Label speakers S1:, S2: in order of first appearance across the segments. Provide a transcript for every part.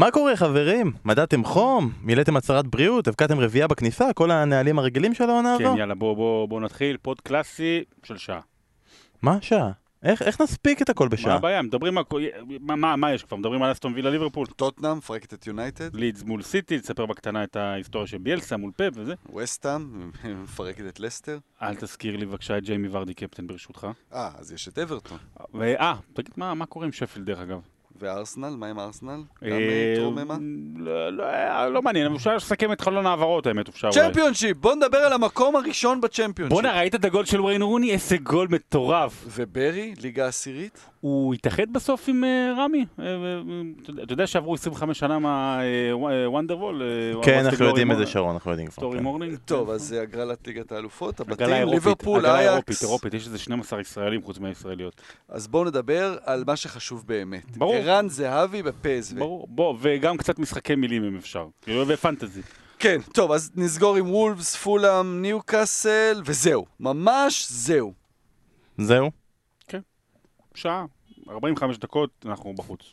S1: מה קורה חברים? מדדתם חום? מילאתם הצהרת בריאות? הבקעתם רביעייה בכניסה? כל הנהלים הרגילים של העונה הזו?
S2: כן, יאללה, בוא, בוא, בוא נתחיל. pod קלאסי של שעה.
S1: מה שעה? איך, איך נספיק את הכל
S2: מה
S1: בשעה?
S2: הבעיה? מדברים על... מה, מה, מה יש כבר? מדברים על אסטון וילה ליברפול.
S3: טוטנאם, מפרקת את יונייטד,
S2: לידס מול סיטי, תספר בקטנה את ההיסטוריה של ביאלסה מול פאפ וזה.
S3: ווסטהאם, מפרקת את לסטר.
S2: אל תזכיר לי בבקשה את ג'יימי ורדי קפטן ברשותך.
S3: אה, אז יש את אברטון.
S2: ואה, תגיד, מה, מה קורה עם שפילד דרך אגב?
S3: וארסנל, מה עם ארסנל? גם
S2: אה,
S3: אה, תרוממה?
S2: לא, לא, לא מעניין, אפשר לסכם את חלון העברות האמת, אפשר אולי.
S3: צ'מפיונשיפ! בוא נדבר על המקום הראשון בצ'מפיונשיפ.
S2: בואנה, ראית את הגול של וייין רוני? איזה גול מטורף.
S3: וברי, ליגה עשירית?
S2: הוא התאחד בסוף עם אה, רמי. אה, אה, אתה יודע- שעברו 25 שנה מהוונדרוול?
S1: כן, אנחנו יודעים את זה שרון, אנחנו יודעים כבר.
S2: סטורי
S1: כן.
S2: מורנינג.
S3: טוב, אז זה הגרלת ליגת האלופות, הבתים, ליברפול,
S2: הגרלה אירופית,
S3: אייקס.
S2: אירופית, יש איזה 12 ישראלים חוץ מהישראליות.
S3: אז בואו נדבר על מה שחשוב באמת.
S2: ברור.
S3: ערן זהבי בפסו.
S2: ברור, בוא, וגם קצת משחקי מילים אם אפשר. כאילו, ופנטזי.
S3: כן, טוב, אז נסגור עם וולפס, פולאם, ניוקאסל, וזהו. ממש זהו.
S1: זהו?
S2: שעה, 45 דקות, אנחנו בחוץ.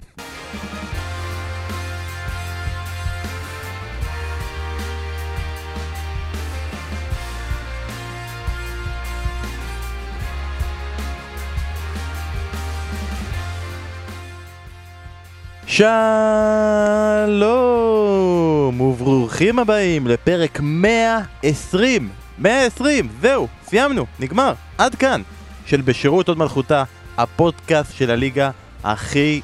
S1: שלום וברוכים הבאים לפרק 120 120 זהו סיימנו נגמר עד כאן של בשירות עוד מלכותה הפודקאסט של הליגה הכי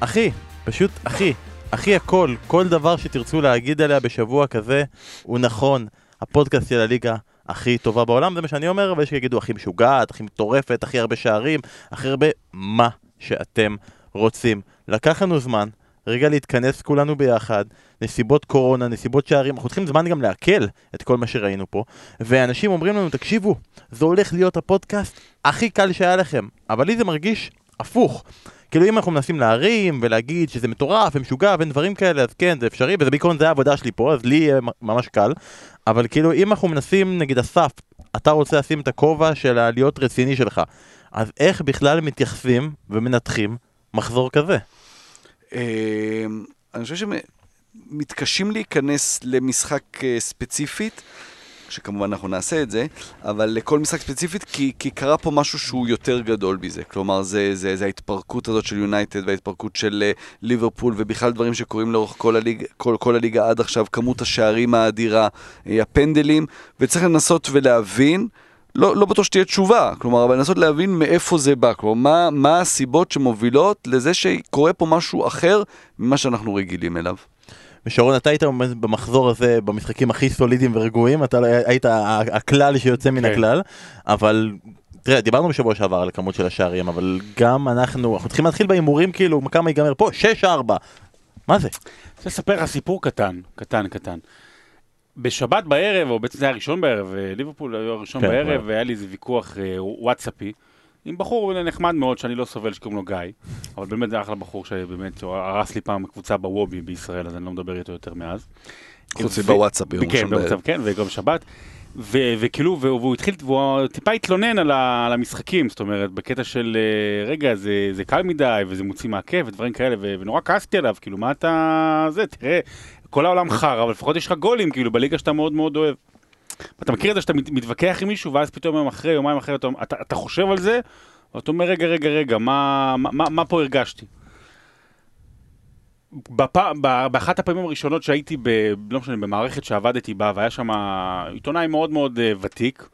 S1: הכי פשוט הכי הכי הכל כל דבר שתרצו להגיד עליה בשבוע כזה הוא נכון. הפודקאסט של הליגה הכי טובה בעולם זה מה שאני אומר ויש שיגידו הכי משוגעת הכי מטורפת הכי הרבה שערים הכי הרבה מה שאתם רוצים. לקח לנו זמן רגע להתכנס כולנו ביחד, נסיבות קורונה, נסיבות שערים, אנחנו צריכים זמן גם לעכל את כל מה שראינו פה, ואנשים אומרים לנו, תקשיבו, זה הולך להיות הפודקאסט הכי קל שהיה לכם, אבל לי זה מרגיש הפוך. כאילו אם אנחנו מנסים להרים ולהגיד שזה מטורף ומשוגע ואין דברים כאלה, אז כן, זה אפשרי, וזה בעיקרון זה העבודה שלי פה, אז לי יהיה ממש קל, אבל כאילו אם אנחנו מנסים, נגיד אסף, אתה רוצה לשים את הכובע של הלהיות רציני שלך, אז איך בכלל מתייחסים ומנתחים מחזור כזה?
S3: אה, אני חושב שמתקשים להיכנס למשחק אה, ספציפית, שכמובן אנחנו נעשה את זה, אבל לכל משחק ספציפית, כי, כי קרה פה משהו שהוא יותר גדול מזה. כלומר, זה, זה, זה ההתפרקות הזאת של יונייטד וההתפרקות של אה, ליברפול, ובכלל דברים שקורים לאורך כל הליגה, כל, כל הליגה עד עכשיו, כמות השערים האדירה, אה, הפנדלים, וצריך לנסות ולהבין. לא, לא בטוח שתהיה תשובה, כלומר, אבל לנסות להבין מאיפה זה בא, כלומר, מה, מה הסיבות שמובילות לזה שקורה פה משהו אחר ממה שאנחנו רגילים אליו.
S1: ושרון, אתה היית במחזור הזה במשחקים הכי סולידיים ורגועים, אתה לא- היית הכלל שיוצא מן
S2: כן.
S1: הכלל, אבל תראה, דיברנו בשבוע שעבר על הכמות של השערים, אבל גם אנחנו, אנחנו צריכים להתחיל בהימורים כאילו, כמה ייגמר פה? 6-4. מה זה?
S2: אני רוצה לספר לך סיפור קטן, קטן, קטן. בשבת בערב, או בעצם זה היה ראשון בערב, אה, ליברפול היו הראשון
S1: כן,
S2: בערב,
S1: בערב.
S2: והיה לי איזה ויכוח אה, וואטסאפי עם בחור נחמד מאוד שאני לא סובל שקוראים לו גיא, אבל באמת זה אחלה בחור שבאמת הוא הרס לי פעם קבוצה בוובי בישראל, אז אני לא מדבר איתו יותר מאז.
S3: חוץ מבוואטסאפ ביום
S2: כן,
S3: ראשון בערב.
S2: כן, וגם שבת. ו- וכאילו, והוא התחיל, והוא טיפה התלונן על, על המשחקים, זאת אומרת, בקטע של, אה, רגע, זה, זה קל מדי, וזה מוציא מהכיף, ודברים כאלה, ו- ונורא כעסתי עליו, כאילו, מה אתה... זה, תראה, כל העולם חרא, אבל לפחות יש לך גולים, כאילו, בליגה שאתה מאוד מאוד אוהב. אתה מכיר את זה שאתה מת- מתווכח עם מישהו, ואז פתאום יום אחרי, יומיים אחרי, אתה, אתה, אתה חושב על זה, ואתה אומר, רגע, רגע, רגע, מה, מה, מה, מה פה הרגשתי? בפ... באחת הפעמים הראשונות שהייתי, ב... לא משנה, במערכת שעבדתי בה, והיה שם עיתונאי מאוד מאוד uh, ותיק,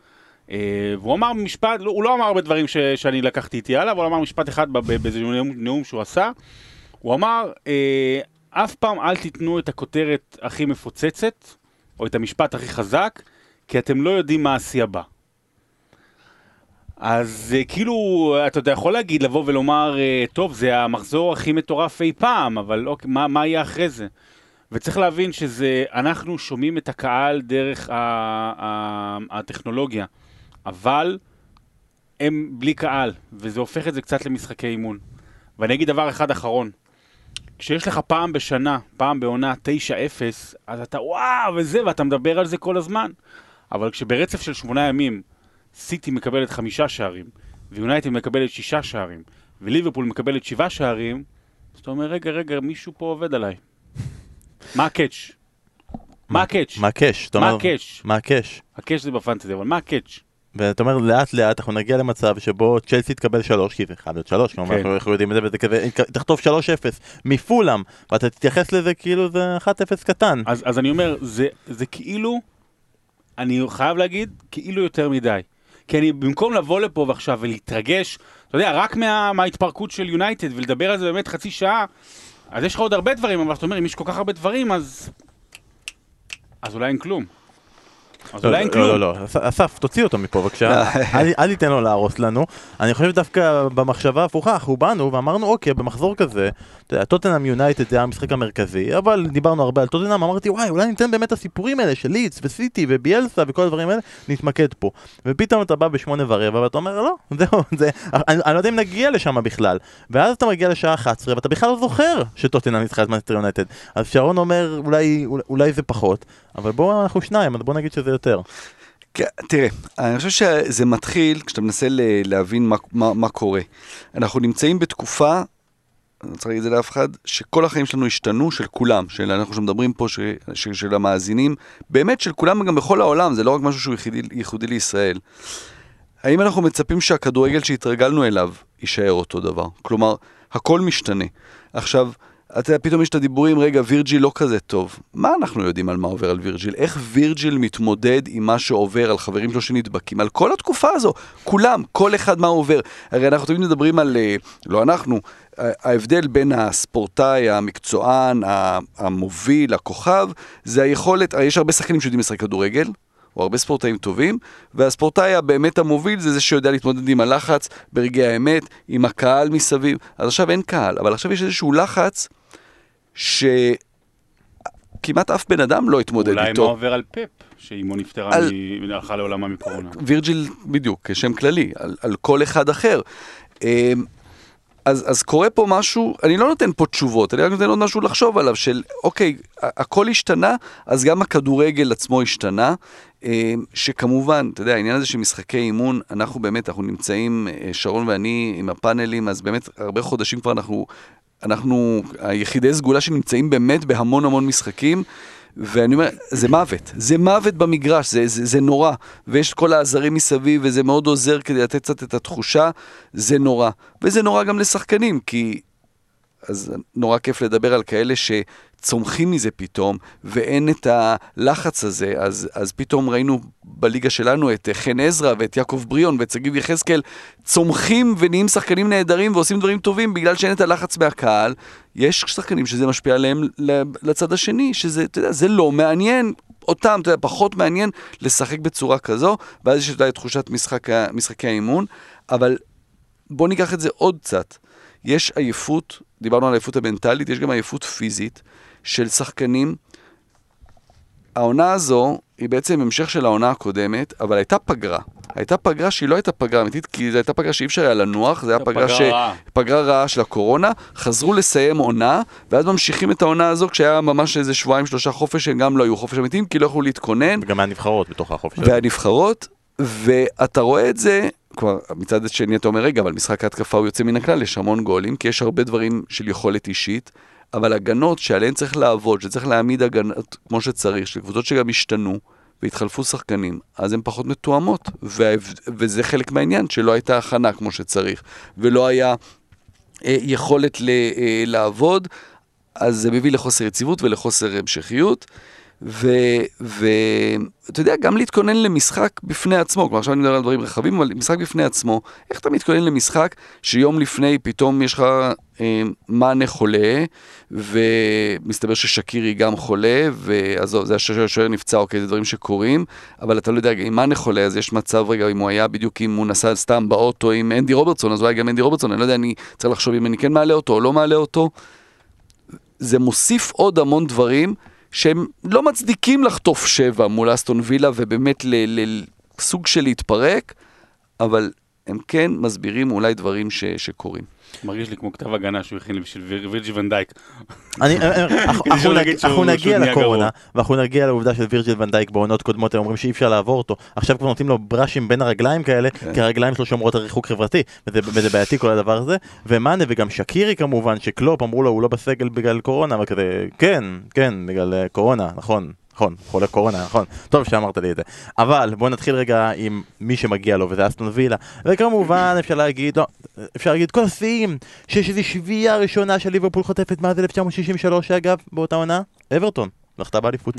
S2: uh, והוא אמר משפט, לא, הוא לא אמר הרבה דברים ש... שאני לקחתי איתי הלאה, אבל הוא אמר משפט אחד באיזה נאום, שהוא עשה, הוא אמר, uh, אף פעם אל תיתנו את הכותרת הכי מפוצצת, או את המשפט הכי חזק, כי אתם לא יודעים מה השיא הבא. אז אה, כאילו, אתה יודע, יכול להגיד, לבוא ולומר, אה, טוב, זה המחזור הכי מטורף אי פעם, אבל אוקיי, מה, מה יהיה אחרי זה? וצריך להבין שזה, אנחנו שומעים את הקהל דרך ה, ה, הטכנולוגיה, אבל הם בלי קהל, וזה הופך את זה קצת למשחקי אימון. ואני אגיד דבר אחד אחרון, כשיש לך פעם בשנה, פעם בעונה 9-0, אז אתה וואו, וזה, ואתה מדבר על זה כל הזמן. אבל כשברצף של שמונה ימים, סיטי מקבלת חמישה שערים, ויונייטד מקבלת שישה שערים, וליברפול מקבלת שבעה שערים, אז אתה אומר, רגע, רגע, מישהו פה עובד עליי. מה הקאץ'? מה הקאץ'?
S1: מה? אתה
S2: מה הקאץ'?
S1: מה הקאץ'?
S2: הקאץ' זה ב fantasy, אבל מה הקאץ'?
S1: ואתה אומר לאט לאט אנחנו נגיע למצב שבו צ'לסי תקבל שלוש, כי זה חייב להיות שלוש, כמובן
S2: כן.
S1: אנחנו יודעים את זה, וזה כזה, תחטוף שלוש אפס מפולאם, ואתה תתייחס לזה כאילו זה אחת אפס קטן.
S2: אז, אז אני אומר, זה, זה כאילו, אני חייב להגיד, כאילו יותר מדי. כי אני, במקום לבוא לפה ועכשיו ולהתרגש, אתה יודע, רק מה, מההתפרקות של יונייטד ולדבר על זה באמת חצי שעה, אז יש לך עוד הרבה דברים, אבל אתה אומר, אם יש כל כך הרבה דברים, אז... אז אולי אין כלום. אז אולי אין
S1: לא,
S2: כלום.
S1: לא, לא, אס- אסף, תוציא אותו מפה בבקשה, אל אל תיתן לו להרוס לנו. אני חושב דווקא במחשבה ההפוכה, אנחנו באנו ואמרנו, אוקיי, במחזור כזה, אתה יודע, טוטנאם יונייטד זה המשחק המרכזי, אבל דיברנו הרבה על טוטנאם, אמרתי, וואי, אולי ניתן באמת את הסיפורים האלה של לידס וסיטי וביאלסה וכל הדברים האלה, נתמקד פה. ופתאום אתה בא בשמונה ורבע ואתה אומר, לא, זהו, זה, אני, לא יודע אם נגיע לשם בכלל. ואז אתה מגיע לשעה 11 ואתה בכלל לא זוכר שטוטנאם ניצחה את מנסטר יונייטד. אז שרון אומר, אולי זה פחות, אבל בואו אנחנו שניים, אז בואו נגיד שזה יותר.
S3: כן, תראה, אני חושב שזה מתחיל כשאתה מנסה להבין מה, מה, מה קורה. אנחנו נמצאים בתקופה, אני רוצה להגיד את זה לאף אחד, שכל החיים שלנו השתנו, של כולם, של אנחנו שמדברים פה, ש, ש, של המאזינים, באמת של כולם גם בכל העולם, זה לא רק משהו שהוא ייחודי, ייחודי לישראל. האם אנחנו מצפים שהכדורגל שהתרגלנו אליו יישאר אותו דבר? כלומר, הכל משתנה. עכשיו, אתה יודע, פתאום יש את הדיבורים, רגע, וירג'יל לא כזה טוב. מה אנחנו יודעים על מה עובר על וירג'יל? איך וירג'יל מתמודד עם מה שעובר על חברים שלו שנדבקים? על כל התקופה הזו, כולם, כל אחד מה עובר. הרי אנחנו תמיד מדברים על, אה, לא אנחנו, ההבדל בין הספורטאי, המקצוען, המוביל, הכוכב, זה היכולת, יש הרבה שחקנים שיודעים לשחק כדורגל, או הרבה ספורטאים טובים, והספורטאי הבאמת המוביל זה זה שיודע להתמודד עם הלחץ ברגעי האמת, עם הקהל מסביב. אז עכשיו אין קהל, אבל עכשיו יש איזשהו לחץ שכמעט אף בן אדם לא התמודד
S2: אולי מה
S3: איתו.
S2: עובר על פפ, שאימו נפטרה,
S3: על-
S2: מ- הלכה לעולמה מקורונה.
S3: וירג'יל, בדיוק, כשם כללי, על, על כל אחד אחר. אמ, אז, אז קורה פה משהו, אני לא נותן פה תשובות, אני רק נותן עוד משהו לחשוב עליו, של אוקיי, הכל השתנה, אז גם הכדורגל עצמו השתנה, אמ, שכמובן, אתה יודע, העניין הזה של משחקי אימון, אנחנו באמת, אנחנו נמצאים, אה, שרון ואני עם הפאנלים, אז באמת הרבה חודשים כבר אנחנו, אנחנו היחידי סגולה שנמצאים באמת בהמון המון משחקים. ואני אומר, זה מוות, זה מוות במגרש, זה, זה, זה נורא. ויש את כל העזרים מסביב, וזה מאוד עוזר כדי לתת קצת את התחושה, זה נורא. וזה נורא גם לשחקנים, כי... אז נורא כיף לדבר על כאלה שצומחים מזה פתאום, ואין את הלחץ הזה. אז, אז פתאום ראינו בליגה שלנו את חן עזרא ואת יעקב בריאון ואת שגיב יחזקאל צומחים ונהיים שחקנים נהדרים ועושים דברים טובים בגלל שאין את הלחץ מהקהל. יש שחקנים שזה משפיע עליהם לצד השני, שזה, אתה יודע, זה לא מעניין. אותם, אתה יודע, פחות מעניין לשחק בצורה כזו, ואז יש את תחושת משחק, משחקי האימון, אבל בוא ניקח את זה עוד קצת. יש עייפות, דיברנו על עייפות המנטלית, יש גם עייפות פיזית של שחקנים. העונה הזו היא בעצם המשך של העונה הקודמת, אבל הייתה פגרה. הייתה פגרה שהיא לא הייתה פגרה אמיתית, כי זו הייתה פגרה שאי אפשר היה לנוח, זו הייתה פגרה, ש... פגרה רעה של הקורונה, חזרו לסיים עונה, ואז ממשיכים את העונה הזו כשהיה ממש איזה שבועיים שלושה חופש, שהם גם לא היו חופש אמיתיים, כי לא יכלו להתכונן,
S1: וגם מהנבחרות בתוך החופש הזה.
S3: והנבחרות, ואתה רואה את זה, כבר מצד שני אתה אומר, רגע, אבל משחק ההתקפה הוא יוצא מן הכלל, יש המון גולים, כי יש הרבה דברים של יכולת אישית, אבל הגנות שעליהן צריך לעבוד, שצריך להעמיד הגנות כמו שצריך, של קבוצות שגם השתנו והתחלפו שחקנים, אז הן פחות מתואמות, וההבד- וזה חלק מהעניין, שלא הייתה הכנה כמו שצריך, ולא היה אה, יכולת ל, אה, לעבוד, אז זה מביא לחוסר יציבות ולחוסר המשכיות. ואתה יודע, גם להתכונן למשחק בפני עצמו, כלומר עכשיו אני מדבר על דברים רחבים, אבל משחק בפני עצמו, איך אתה מתכונן למשחק שיום לפני פתאום יש לך אה, מאנה חולה, ומסתבר ששקירי גם חולה, ועזוב, זה השוער נפצע, אוקיי, זה דברים שקורים, אבל אתה לא יודע, אם מאנה חולה, אז יש מצב, רגע, אם הוא היה בדיוק, אם הוא נסע סתם באוטו עם אנדי רוברטסון, אז אולי גם אנדי רוברטסון, אני לא יודע, אני צריך לחשוב אם אני כן מעלה אותו או לא מעלה אותו. זה מוסיף עוד המון דברים שהם לא מצדיקים לחטוף שבע מול אסטון וילה ובאמת לסוג של להתפרק, אבל הם כן מסבירים אולי דברים ש, שקורים.
S2: מרגיש לי כמו כתב הגנה שהוא הכין לי בשביל ויר- וירג'י ונדייק.
S1: אני- אה, אה, אנחנו- נגיע לקורונה. ואנחנו נגיע לעובדה של וירג'יל ונדייק בעונות קודמות, הם אומרים שאי אפשר לעבור אותו. עכשיו כבר נותנים לו בראשים בין הרגליים כאלה,
S3: כן.
S1: כי הרגליים שלו שומרות על ריחוק חברתי, וזה בעייתי כל הדבר הזה. ומאנה וגם שקירי כמובן, שקלופ אמרו לו הוא לא בסגל בגלל קורונה, אבל כזה, כן, כן, בגלל אה, קורונה, נכון. נכון, חולה קורונה, נכון, טוב שאמרת לי את זה. אבל בוא נתחיל רגע עם מי שמגיע לו, וזה אסטון וילה. וכמובן אפשר להגיד, לא, אפשר להגיד כל השיאים, שיש איזו שביעייה ראשונה של ליברפול חוטפת מאז 1963 אגב, באותה עונה, אברטון, זכתה באליפות.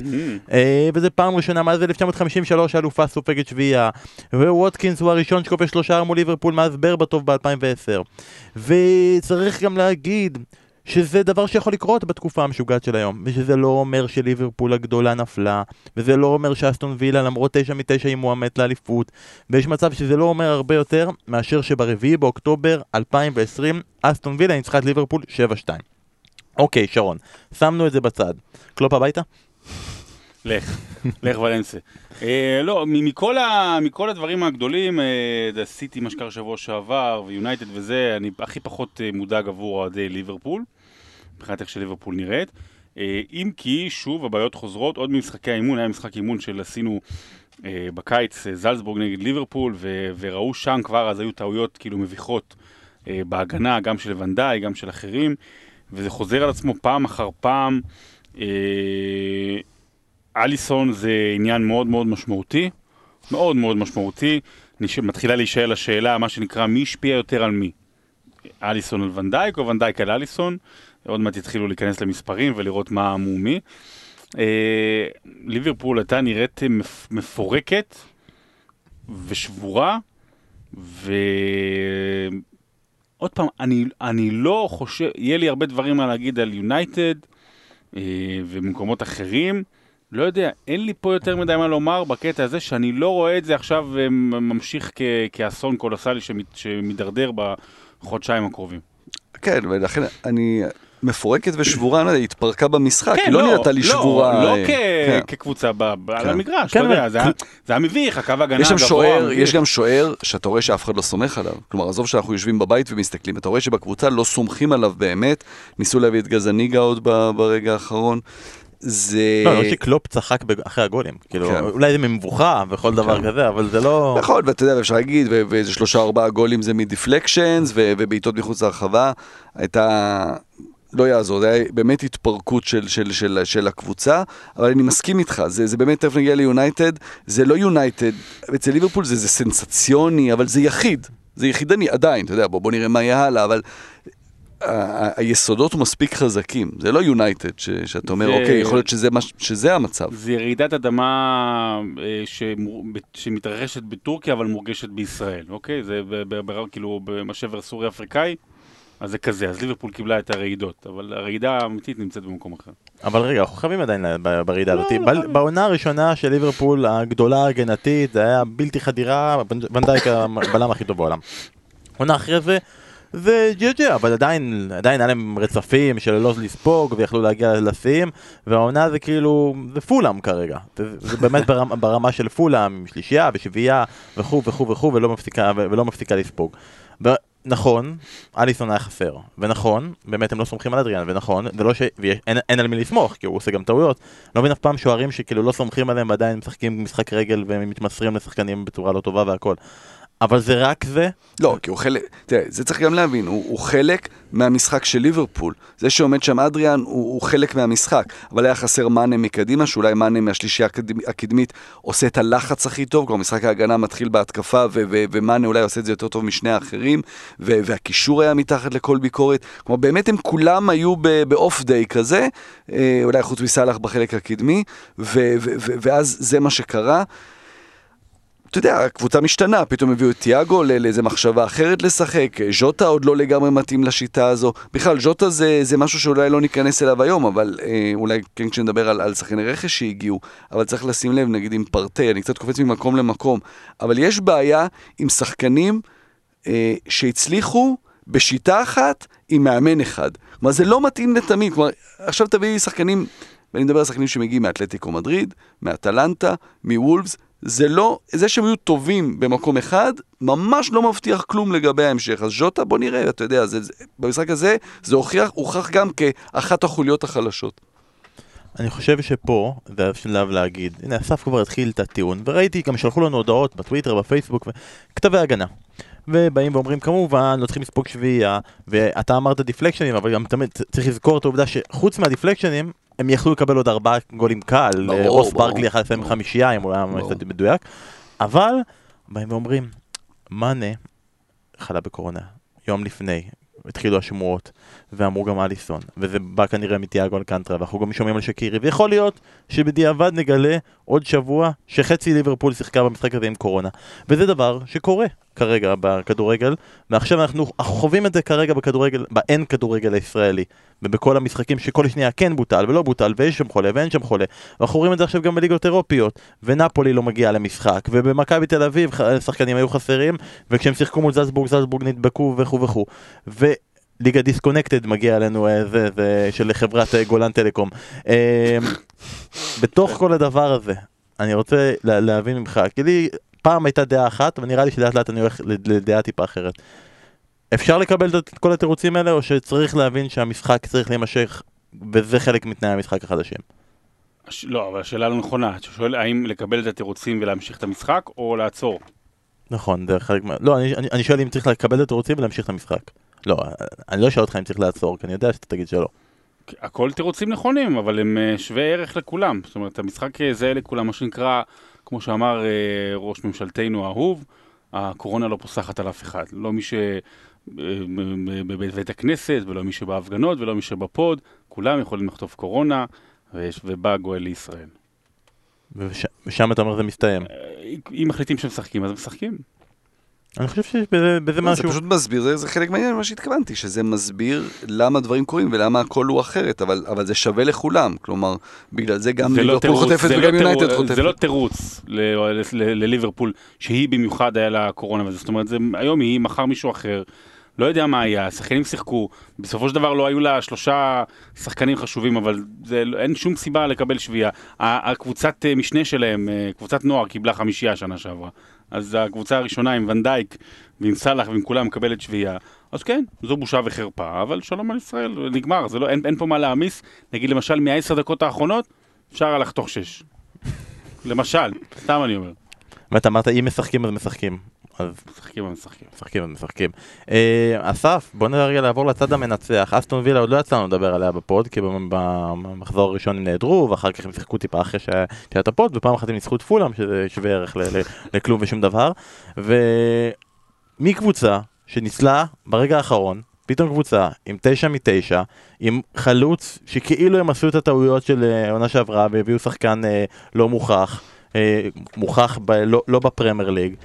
S1: אה, וזה פעם ראשונה מאז 1953 האלופה סופגת שביעייה וווטקינס הוא הראשון שכובש שלושה מול ליברפול מאז ברבטוב ב-2010 וצריך גם להגיד שזה דבר שיכול לקרות בתקופה המשוגעת של היום ושזה לא אומר שליברפול הגדולה נפלה וזה לא אומר שאסטון וילה למרות תשע מתשע היא מועמדת לאליפות ויש מצב שזה לא אומר הרבה יותר מאשר שברביעי באוקטובר 2020 אסטון וילה ניצחה את ליברפול 7-2 אוקיי שרון, שמנו את זה בצד קלופ הביתה?
S2: לך, לך ולנסה. אה, לא, מכל, הדברים הגדולים, אה, זה סיטי, מה שקרה שבוע שעבר, ויונייטד וזה, אני הכי פחות אה, מודאג עבור אוהדי ליברפול, מבחינת איך שליברפול נראית. אה, אם כי, שוב, הבעיות חוזרות, עוד ממשחקי האימון, היה משחק אימון של עשינו אה, בקיץ, אה, זלצבורג נגד ליברפול, וראו שם כבר, אז היו טעויות כאילו מביכות אה, בהגנה, גם של ונדאי, גם של אחרים, וזה חוזר על עצמו פעם אחר פעם. אליסון זה עניין מאוד מאוד משמעותי, מאוד מאוד משמעותי. מתחילה להישאל השאלה, מה שנקרא, מי השפיע יותר על מי? אליסון על ונדייק או ונדייק על אליסון? עוד מעט יתחילו להיכנס למספרים ולראות מה מו מי. אה, ליברפול הייתה נראית מפ... מפורקת ושבורה, ועוד פעם, אני, אני לא חושב, יהיה לי הרבה דברים מה להגיד על יונייטד אה, ומקומות אחרים. לא יודע, אין לי פה יותר מדי מה לומר בקטע הזה, שאני לא רואה את זה עכשיו אה, ממשיך כ- כאסון קולוסלי שמת, שמידרדר בחודשיים הקרובים.
S3: כן, ולכן אני... מפורקת ושבורה, אני לא יודע, היא התפרקה במשחק,
S2: כן,
S3: היא לא נראתה לי שבורה.
S2: לא
S3: אה,
S2: כ-
S3: כן.
S2: כקבוצה ב- ב- על
S3: כן.
S2: המגרש,
S1: כן,
S2: אתה יודע, זה היה- זה היה מביך, הקו הגנה
S3: יש
S2: הגבוה,
S3: שוער. יש גם שוער שאתה רואה שאף אחד לא סומך עליו. כלומר, עזוב שאנחנו יושבים בבית ומסתכלים, אתה רואה שבקבוצה לא סומכים עליו באמת. ניסו להביא את גזניגה עוד ב- ברגע האחרון. זה...
S1: לא, לא שקלופ צחק אחרי הגולים, כאילו,
S3: כן.
S1: אולי זה ממבוכה וכל דבר כזה, אבל זה לא...
S3: נכון, ואתה יודע, אפשר להגיד, ואיזה שלושה ארבעה גולים זה מדיפלקשנס, ובעיטות מחוץ להרחבה. הייתה... לא יעזור, זה היה באמת התפרקות של, של, של, של הקבוצה, אבל אני מסכים איתך, זה, זה באמת, תכף נגיע ליונייטד, זה לא יונייטד, אצל ליברפול זה, זה סנסציוני, אבל זה יחיד, זה יחידני עדיין, אתה יודע, בוא, בוא נראה מה יהיה הלאה, אבל היסודות מספיק חזקים, זה לא יונייטד, ש- שאתה אומר,
S2: זה-
S3: אוקיי, יכול להיות שזה, מה, ש- שזה המצב.
S2: זה ירידת אדמה אה, שמור- ב- שמתרחשת בטורקיה אבל מורגשת בישראל, אוקיי? זה ב- ב- ב- כאילו בשבר סורי אפריקאי, אז זה כזה, אז ליברפול קיבלה את הרעידות, אבל הרעידה האמיתית נמצאת במקום אחר.
S1: אבל רגע, אנחנו חייבים עדיין ברעידה
S2: לא,
S1: הזאת.
S2: לא חייבים.
S1: בעונה הראשונה של ליברפול הגדולה ההגנתית, זה היה בלתי חדירה, ונ- ונדייק הבלם הכי טוב בעולם. עונה אחרי זה, זה ג'י ג'י, אבל עדיין, עדיין היה להם רצפים של לא לספוג ויכלו להגיע לשיאים, והעונה זה כאילו, זה פולאם כרגע. זה, זה באמת ברמה, ברמה של פולאם, עם שלישייה ושביעייה וכו' וכו' וכו', ולא ולא מפסיקה לספוג. ונכון, אליסון היה חסר, ונכון, באמת הם לא סומכים על אדריאן, ונכון, זה לא ש... ואין אין על מי לסמוך, כי הוא עושה גם טעויות. לא מבין אף פעם שוערים שכאילו לא סומכים עליהם ועדיין משחקים משחק רגל ומתמסרים לשחקנים בצורה לא טובה והכל. אבל זה רק זה,
S3: לא, כי הוא חלק, תראה, זה צריך גם להבין, הוא, הוא חלק מהמשחק של ליברפול. זה שעומד שם אדריאן הוא, הוא חלק מהמשחק, אבל היה חסר מאנה מקדימה, שאולי מאנה מהשלישייה הקדמ- הקדמית עושה את הלחץ הכי טוב, כלומר משחק ההגנה מתחיל בהתקפה, ו- ו- ומאנה אולי עושה את זה יותר טוב משני האחרים, ו- והקישור היה מתחת לכל ביקורת. כלומר, באמת הם כולם היו באוף דיי כזה, אה, אולי חוץ מסאלח בחלק הקדמי, ו- ו- ו- ואז זה מה שקרה. אתה יודע, הקבוצה משתנה, פתאום הביאו את תיאגו לאיזה מחשבה אחרת לשחק, ז'וטה עוד לא לגמרי מתאים לשיטה הזו. בכלל, ז'וטה זה, זה משהו שאולי לא ניכנס אליו היום, אבל אה, אולי כן כשנדבר על, על שחקני רכש שהגיעו, אבל צריך לשים לב, נגיד עם פרטי, אני קצת קופץ ממקום למקום, אבל יש בעיה עם שחקנים אה, שהצליחו בשיטה אחת עם מאמן אחד. כלומר, זה לא מתאים לתמיד, כלומר, עכשיו תביאי שחקנים... ואני מדבר על שחקנים שמגיעים מאתלטיקו מדריד, מאטלנטה, מוולפס, זה לא, זה שהם היו טובים במקום אחד, ממש לא מבטיח כלום לגבי ההמשך. אז ז'וטה, בוא נראה, אתה יודע, זה, זה, במשחק הזה זה הוכיח, הוכח גם כאחת החוליות החלשות.
S1: אני חושב שפה, זה השלב להגיד, הנה אסף כבר התחיל את הטיעון, וראיתי, גם שלחו לנו הודעות בטוויטר, בפייסבוק, כתבי הגנה. ובאים ואומרים כמובן, לא צריכים לספוג שביעייה, ואתה אמרת דיפלקשנים, אבל גם תמיד צריך לזכור את העובדה שחוץ מהדיפלקשנים, הם יכלו לקבל עוד ארבעה גולים קל, רוס ברקלי יכל לסיים חמישייה, אם הוא היה ממש מדויק, אבל באים ואומרים, מאנה חלה בקורונה, יום לפני, התחילו השמועות, ואמרו גם אליסון, וזה בא כנראה מתיאגו אלקנטרה, ואנחנו גם שומעים על שקירי, ויכול להיות שבדיעבד נגלה עוד שבוע שחצי ליברפול שיחקה במשחק הזה עם קורונה. וזה דבר שקורה כרגע בכדורגל, ועכשיו אנחנו חווים את זה כרגע בכדורגל, באין כדורגל הישראלי, ובכל המשחקים שכל שנייה כן בוטל ולא בוטל, ויש שם חולה ואין שם חולה, ואנחנו רואים את זה עכשיו גם בליגות אירופיות, ונפולי לא מגיעה למשחק, ובמכבי תל אביב שחקנים היו חסרים, וכשהם שיחקו מול זלצבורג, זלצבורג נדבקו וכו' וכו'. ליגה דיסקונקטד מגיע אלינו אה, זה, זה של חברת אה, גולן טלקום. בתוך כל הדבר הזה, אני רוצה להבין ממך, כי לי פעם הייתה דעה אחת, ונראה לי שלאט לאט אני הולך לדעה טיפה אחרת. אפשר לקבל את כל התירוצים האלה, או שצריך להבין שהמשחק צריך להימשך, וזה חלק מתנאי המשחק החדשים?
S2: לא, אבל השאלה לא נכונה. אתה שואל האם לקבל את התירוצים ולהמשיך את המשחק, או לעצור?
S1: נכון, זה חלק מה... לא, אני, אני, אני שואל אם צריך לקבל את התירוצים ולהמשיך את המשחק. לא, אני לא אשאל אותך אם צריך לעצור, כי אני יודע שאתה תגיד שלא.
S2: הכל תירוצים נכונים, אבל הם אה, שווי ערך לכולם. זאת אומרת, המשחק אה, זהה לכולם, מה שנקרא, כמו שאמר אה, ראש ממשלתנו האהוב, הקורונה לא פוסחת על אף אחד. לא מי שבבית הכנסת, ולא מי שבהפגנות, ולא מי שבפוד, כולם יכולים לחטוף קורונה, ובא גואל לישראל.
S1: ושם אתה אומר זה מסתיים.
S2: אם מחליטים שמשחקים, אז משחקים.
S1: אני חושב שיש בזה, בזה משהו...
S3: זה פשוט מסביר, זה, זה חלק מהעניין ממה שהתכוונתי, שזה מסביר למה דברים קורים ולמה הכל הוא אחרת, אבל, אבל זה שווה לכולם, כלומר, בגלל זה גם
S2: לא ליברפול לא חוטפת וגם לא יונייטד חוטפת. זה לא תירוץ לליברפול, שהיא במיוחד היה לה קורונה וזה, זאת אומרת, זה, היום היא, מחר מישהו אחר. לא יודע מה היה, השחקנים שיחקו, בסופו של דבר לא היו לה שלושה שחקנים חשובים, אבל זה, אין שום סיבה לקבל שביעייה. הקבוצת אה, משנה שלהם, אה, קבוצת נוער, קיבלה חמישייה שנה שעברה. אז הקבוצה הראשונה עם ונדייק ועם סאלח ועם כולם מקבלת שביעייה. אז כן, זו בושה וחרפה, אבל שלום על ישראל, נגמר, לא, אין, אין פה מה להעמיס. נגיד למשל מהעשר דקות האחרונות, אפשר לחתוך שש. למשל, סתם אני אומר.
S1: ואתה אמרת אם משחקים אז משחקים.
S2: אז משחקים אז משחקים.
S1: משחקים אז משחקים. אה, אסף, בוא נרגע לעבור לצד המנצח. אסטון וילה עוד לא יצא לנו לדבר עליה בפוד, כי במחזור הראשון הם נעדרו, ואחר כך הם שיחקו טיפה אחרי שהיה את ה pod, ופעם אחת הם ניצחו את פולאם, שזה שווה ערך לכלום ושום דבר. ומקבוצה שניצלה ברגע האחרון, פתאום קבוצה עם תשע מתשע, עם חלוץ שכאילו הם עשו את הטעויות של אה, עונה שעברה והביאו שחקן אה, לא מוכח, אה, מוכח לא, לא בפרמייר ליג.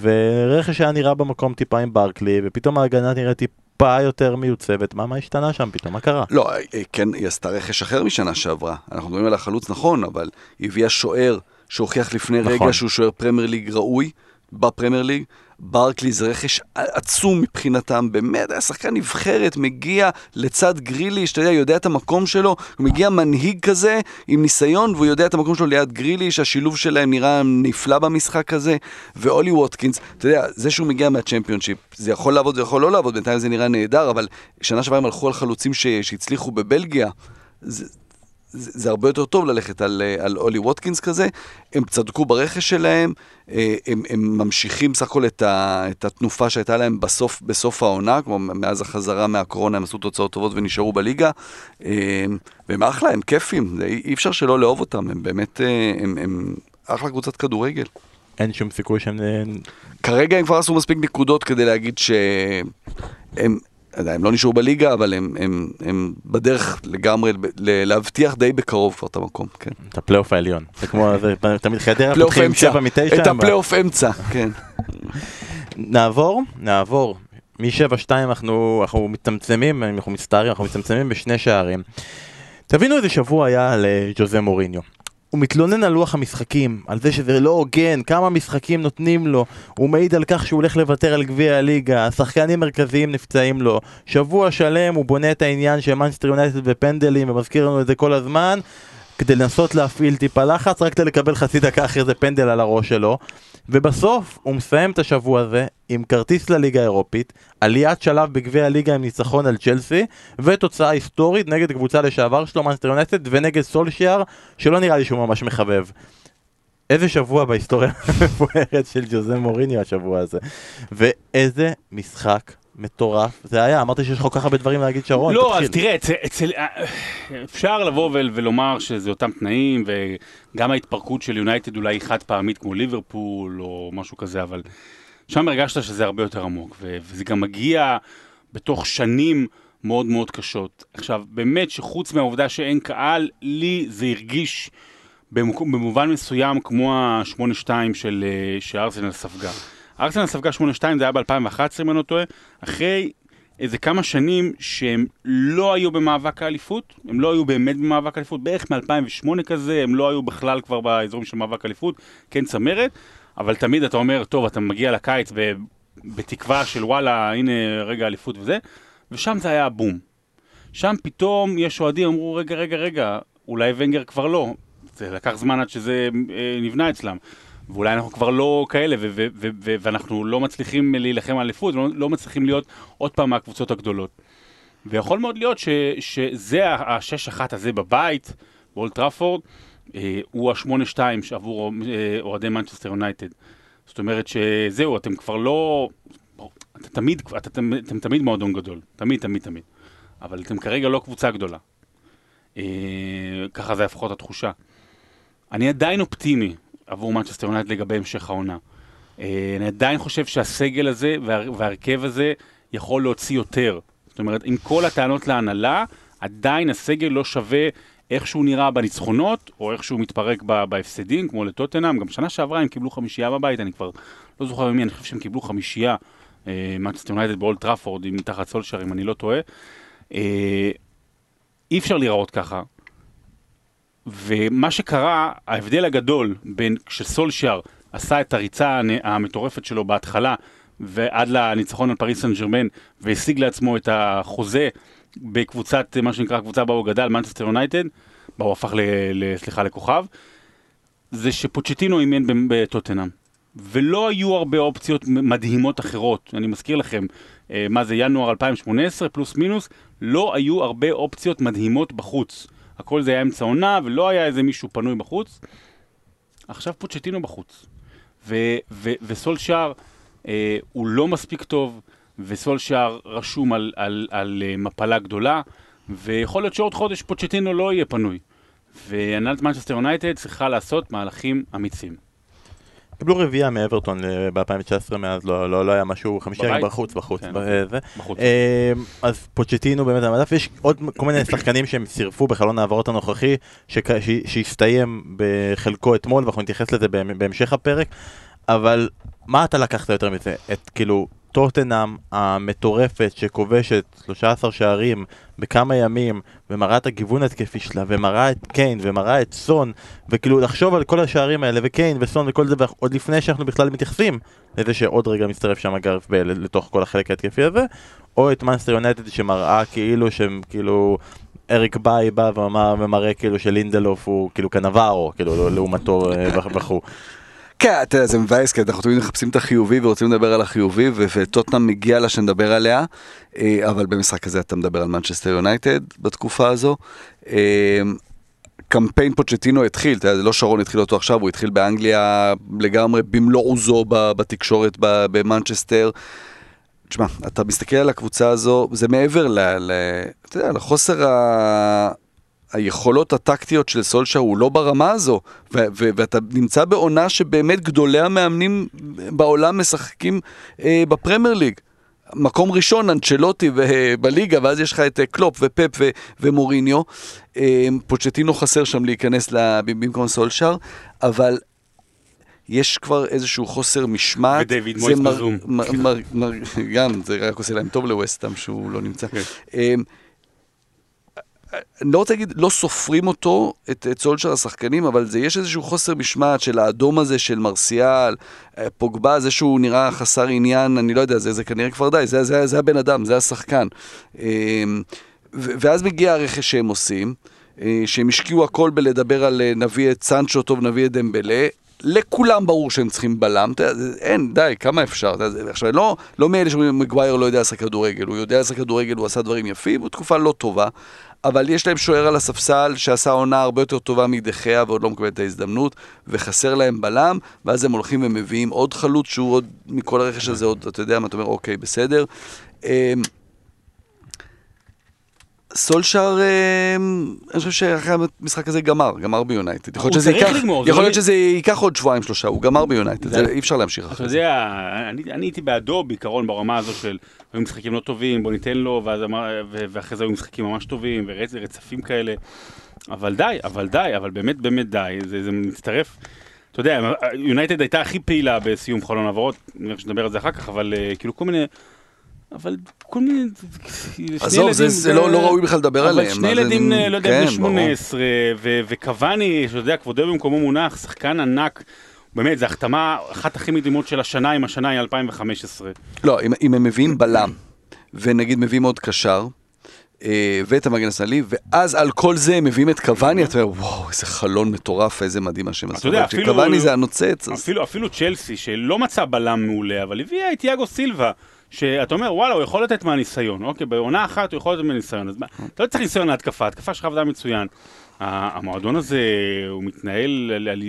S1: ורכש היה נראה במקום טיפה עם ברקלי, ופתאום ההגנה נראית טיפה יותר מיוצבת, מה, מה השתנה שם פתאום? מה קרה?
S3: לא, אה, כן, היא עשתה רכש אחר משנה שעברה. אנחנו מדברים על החלוץ נכון, אבל היא הביאה שוער שהוכיח לפני נכון. רגע שהוא שוער פרמייר ליג ראוי, בפרמייר ליג, ברקלי זה רכש עצום מבחינתם, באמת היה שחקן נבחרת, מגיע לצד גריליש, אתה יודע, יודע את המקום שלו, הוא מגיע מנהיג כזה עם ניסיון, והוא יודע את המקום שלו ליד גריליש, השילוב שלהם נראה נפלא במשחק הזה, ואולי ווטקינס, אתה יודע, זה שהוא מגיע מהצ'מפיונשיפ, זה יכול לעבוד, זה יכול לא לעבוד, בינתיים זה נראה נהדר, אבל שנה שעברה הם הלכו על חלוצים. שהצליחו בבלגיה, זה, זה, זה הרבה יותר טוב ללכת על, אה, על אולי ווטקינס כזה. הם צדקו ברכש שלהם, אה, הם, הם ממשיכים סך הכל את, ה, את התנופה שהייתה להם בסוף, בסוף העונה, כמו מאז החזרה מהקורונה הם עשו תוצאות טובות ונשארו בליגה. אה, והם אחלה, הם כיפים, אי אפשר שלא לאהוב אותם, הם באמת, הם, הם אחלה קבוצת כדורגל.
S1: אין שום סיכוי שהם...
S3: כרגע הם כבר עשו מספיק נקודות כדי להגיד שהם הם לא נשארו בליגה, אבל הם, הם, הם בדרך לגמרי להבטיח די בקרוב כבר את המקום, כן.
S1: את הפלייאוף העליון. זה כמו, זה תמיד, חדרה פותחים שבע מתשע.
S3: את הפלייאוף אמצע, כן.
S1: נעבור, נעבור. מ-7-2 אנחנו, אנחנו מצטמצמים, אנחנו מצטערים, אנחנו מצטמצמים בשני שערים. תבינו איזה שבוע היה לג'וזה מוריניו. הוא מתלונן על לוח המשחקים, על זה שזה לא הוגן, כמה משחקים נותנים לו, הוא מעיד על כך שהוא הולך לוותר על גביע הליגה, השחקנים מרכזיים נפצעים לו, שבוע שלם הוא בונה את העניין של מנסטר יונייטד ופנדלים ומזכיר לנו את זה כל הזמן, כדי לנסות להפעיל טיפה לחץ, רק כדי לקבל חצי דקה אחרי זה פנדל על הראש שלו. ובסוף הוא מסיים את השבוע הזה עם כרטיס לליגה האירופית, עליית שלב בגביע הליגה עם ניצחון על צ'לסי, ותוצאה היסטורית נגד קבוצה לשעבר שלו, מנסטר יונייטד, ונגד סולשיאר, שלא נראה לי שהוא ממש מחבב. איזה שבוע בהיסטוריה המפוארת של ג'וזה מוריניו השבוע הזה. ואיזה משחק מטורף זה היה, אמרתי שיש לך כל כך הרבה דברים להגיד שרון,
S2: לא,
S1: תתחיל.
S2: אז תראה, אצל, אצל, אה, אפשר לבוא ול, ולומר שזה אותם תנאים, וגם ההתפרקות של יונייטד אולי חד פעמית כמו ליברפול או משהו כזה, אבל שם הרגשת שזה הרבה יותר עמוק, וזה גם מגיע בתוך שנים מאוד מאוד קשות. עכשיו, באמת שחוץ מהעובדה שאין קהל, לי זה הרגיש במובן מסוים כמו ה-8-2 של, אה, שארסנל ספגה. ארסנל ספגה 8-2 זה היה ב-2011 אם אני לא טועה, אחרי איזה כמה שנים שהם לא היו במאבק האליפות, הם לא היו באמת במאבק האליפות, בערך מ-2008 כזה, הם לא היו בכלל כבר באזורים של מאבק האליפות, כן צמרת, אבל תמיד אתה אומר, טוב, אתה מגיע לקיץ בתקווה של וואלה, הנה רגע אליפות וזה, ושם זה היה הבום. שם פתאום יש אוהדים, אמרו, רגע, רגע, רגע, אולי ונגר כבר לא. זה לקח זמן עד שזה אה, נבנה אצלם. ואולי אנחנו כבר לא כאלה, ו- ו- ו- ו- ואנחנו לא מצליחים להילחם על אליפות, לא, לא מצליחים להיות עוד פעם מהקבוצות הגדולות. ויכול מאוד להיות ש- שזה השש אחת הזה בבית, באולד טראפורד, אה, הוא השמונה שתיים עבור אה, אוהדי מנצ'סטר יונייטד. זאת אומרת שזהו, אתם כבר לא... אתה תמיד, אתה, אתם, אתם תמיד מועדון גדול, תמיד, תמיד, תמיד. אבל אתם כרגע לא קבוצה גדולה. אה, ככה זה לפחות התחושה. אני עדיין אופטימי עבור מנצ'סטר יונייטד לגבי המשך העונה. אה, אני עדיין חושב שהסגל הזה וה, וההרכב הזה יכול להוציא יותר. זאת אומרת, עם כל הטענות להנהלה, עדיין הסגל לא שווה איך שהוא נראה בניצחונות, או איך שהוא מתפרק בהפסדים, כמו לטוטנאם. גם שנה שעברה הם קיבלו חמישייה בבית, אני כבר לא זוכר ממי, אני חושב שהם קיבלו חמישייה, מנצ'סטר יונייטד באולד טראפורד, עם, תחת סולשאר, אם אני לא טועה. אה, אי אפשר להיראות ככה. ומה שקרה, ההבדל הגדול בין כשסולשאר עשה את הריצה המטורפת שלו בהתחלה ועד לניצחון על פריס סן ג'רמן והשיג לעצמו את החוזה בקבוצת, מה שנקרא קבוצה בה הוא גדל, מנצ'סטר יונייטד, בה הוא הפך, ל, ל, סליחה, לכוכב, זה שפוצ'טינו אימן בטוטנאם. ולא היו הרבה אופציות מדהימות אחרות. אני מזכיר לכם, אה, מה זה, ינואר 2018, פלוס מינוס, לא היו הרבה אופציות מדהימות בחוץ. הכל זה היה אמצע עונה, ולא היה איזה מישהו פנוי בחוץ. עכשיו פוצ'טינו בחוץ. ו- ו- וסולשאר אה, הוא לא מספיק טוב, וסולשאר רשום על, על, על אה, מפלה גדולה, ויכול להיות שעוד חודש פוצ'טינו לא יהיה פנוי. והנהלת מנצ'סטר יונייטד צריכה לעשות מהלכים אמיצים.
S1: קיבלו רביעייה מאברטון ב-2019, מאז לא, לא, לא היה משהו, חמישה
S2: בבית?
S1: בחוץ, בחוץ.
S2: כן,
S1: ב- זה.
S2: בחוץ.
S1: אה, אז פוצ'טינו באמת על המדף, יש עוד כל מיני שחקנים שהם סירפו בחלון ההעברות הנוכחי, שהסתיים בחלקו אתמול, ואנחנו נתייחס לזה בהמ- בהמשך הפרק, אבל מה אתה לקחת יותר מזה? את כאילו טוטנאם המטורפת שכובשת 13 שערים בכמה ימים, ומראה את הגיוון התקפי שלה, ומראה את קיין, ומראה את סון, וכאילו לחשוב על כל השערים האלה, וקיין וסון וכל זה, עוד לפני שאנחנו בכלל מתייחסים לזה שעוד רגע מצטרף שם גארת' בייל לתוך כל החלק ההתקפי הזה, או את מאנסטר יונייטד שמראה כאילו שהם כאילו... אריק באיי בא ומראה כאילו שלינדלוף הוא כאילו קנבארו, כאילו לעומתו אה, וכו'.
S3: כן, אתה יודע, זה מבאס, כי אנחנו תמיד מחפשים את החיובי ורוצים לדבר על החיובי, וטוטנאם מגיע לה שנדבר עליה, אה, אבל במשחק הזה אתה מדבר על מנצ'סטר יונייטד בתקופה הזו. אה, קמפיין פוצ'טינו התחיל, אתה יודע, זה לא שרון התחיל אותו עכשיו, הוא התחיל באנגליה לגמרי במלוא עוזו בתקשורת במנצ'סטר. תשמע, אתה מסתכל על הקבוצה הזו, זה מעבר ל... ל אתה יודע, לחוסר ה... היכולות הטקטיות של סולשה הוא לא ברמה הזו, ו- ו- ואתה נמצא בעונה שבאמת גדולי המאמנים בעולם משחקים אה, בפרמייר ליג. מקום ראשון, אנצ'לוטי ו- בליגה, ואז יש לך את אה, קלופ ופפ ו- ומוריניו. אה, פוצ'טינו חסר שם להיכנס במקום סולשאר, אבל יש כבר איזשהו חוסר משמעת.
S2: ודייוויד מויס בזום.
S3: מר- מר- מר- גם, זה רק עושה להם טוב לווסטהאם שהוא לא נמצא.
S2: כן.
S3: אני לא רוצה להגיד, לא סופרים אותו, את, את סולשאר השחקנים, אבל זה, יש איזשהו חוסר משמעת של האדום הזה של מרסיאל, אה, פוגבה, זה שהוא נראה חסר עניין, אני לא יודע, זה, זה כנראה כבר די, זה, זה, זה הבן אדם, זה השחקן. אמ, ואז מגיע הרכש שהם עושים, אה, שהם השקיעו הכל בלדבר על אה, נביא את סנצ'ו טוב, נביא את דמבלה. לכולם ברור שהם צריכים בלם, אין, די, כמה אפשר? עכשיו, לא, לא מאלה שאומרים, מגווייר לא יודע לשחק כדורגל, הוא יודע לשחק כדורגל, הוא עשה דברים יפים, הוא תקופה לא טובה, אבל יש להם שוער על הספסל שעשה עונה הרבה יותר טובה מדחיה ועוד לא מקבל את ההזדמנות, וחסר להם בלם, ואז הם הולכים ומביאים עוד חלוץ שהוא עוד, מכל הרכש הזה עוד, אתה יודע מה, אתה אומר, אוקיי, בסדר. סולשאר, אמ, אני חושב שאחרי המשחק הזה גמר, גמר ביונייטד. יכול להיות שזה ייקח-
S2: לגמור,
S3: יכול
S2: לא-
S3: להיות שזה ייקח עוד שבועיים שלושה, הוא גמר ביונייטד, אי אפשר להמשיך
S2: אתה
S3: אחרי זה.
S2: יודע, אני, הייתי בעדו בעיקרון ברמה הזו של היו משחקים לא טובים, בוא ניתן לו, ואחרי זה היו משחקים ממש טובים, ורצפים כאלה. אבל די, אבל די, אבל באמת באמת די, זה, מצטרף. אתה יודע, יונייטד הייתה הכי פעילה בסיום חלון העברות, אני מניח שנדבר על זה אחר כך, אבל uh, כאילו כל מיני... אבל כל מיני...
S3: עזוב, זה- זה לא לא ראוי בכלל לדבר עליהם.
S2: אבל שני ילדים, אה, לא יודע,
S3: כן,
S2: בני
S3: ברור.
S2: 18, ו- וקוואני, שאתה יודע, כבודו במקומו מונח, שחקן ענק. באמת, זו החתמה אחת הכי מדהימות של השנה, עם השנה היא 2015.
S3: לא, אם, אם הם מביאים בלם, ונגיד מביאים עוד קשר, אה, ואת המגן השמאלי, ואז על כל זה הם מביאים את קוואני, אתה אומר, וואו, איזה חלון מטורף, איזה מדהים מה שהם עשו.
S2: יודע, אפילו-
S3: כשקוואני זה הנוצץ, אז...
S2: אפילו, אפילו צ'לסי, שלא מצא בלם מעולה, אבל הביאה את יאגו סילבה, שאתה אומר, וואלה, הוא יכול לתת מהניסיון, אוקיי, בעונה אחת הוא יכול לתת מהניסיון, אז אתה לא צריך ניסיון להתקפה, התקפה שלך עבדה מצוין. המועדון הזה, הוא מתנהל על,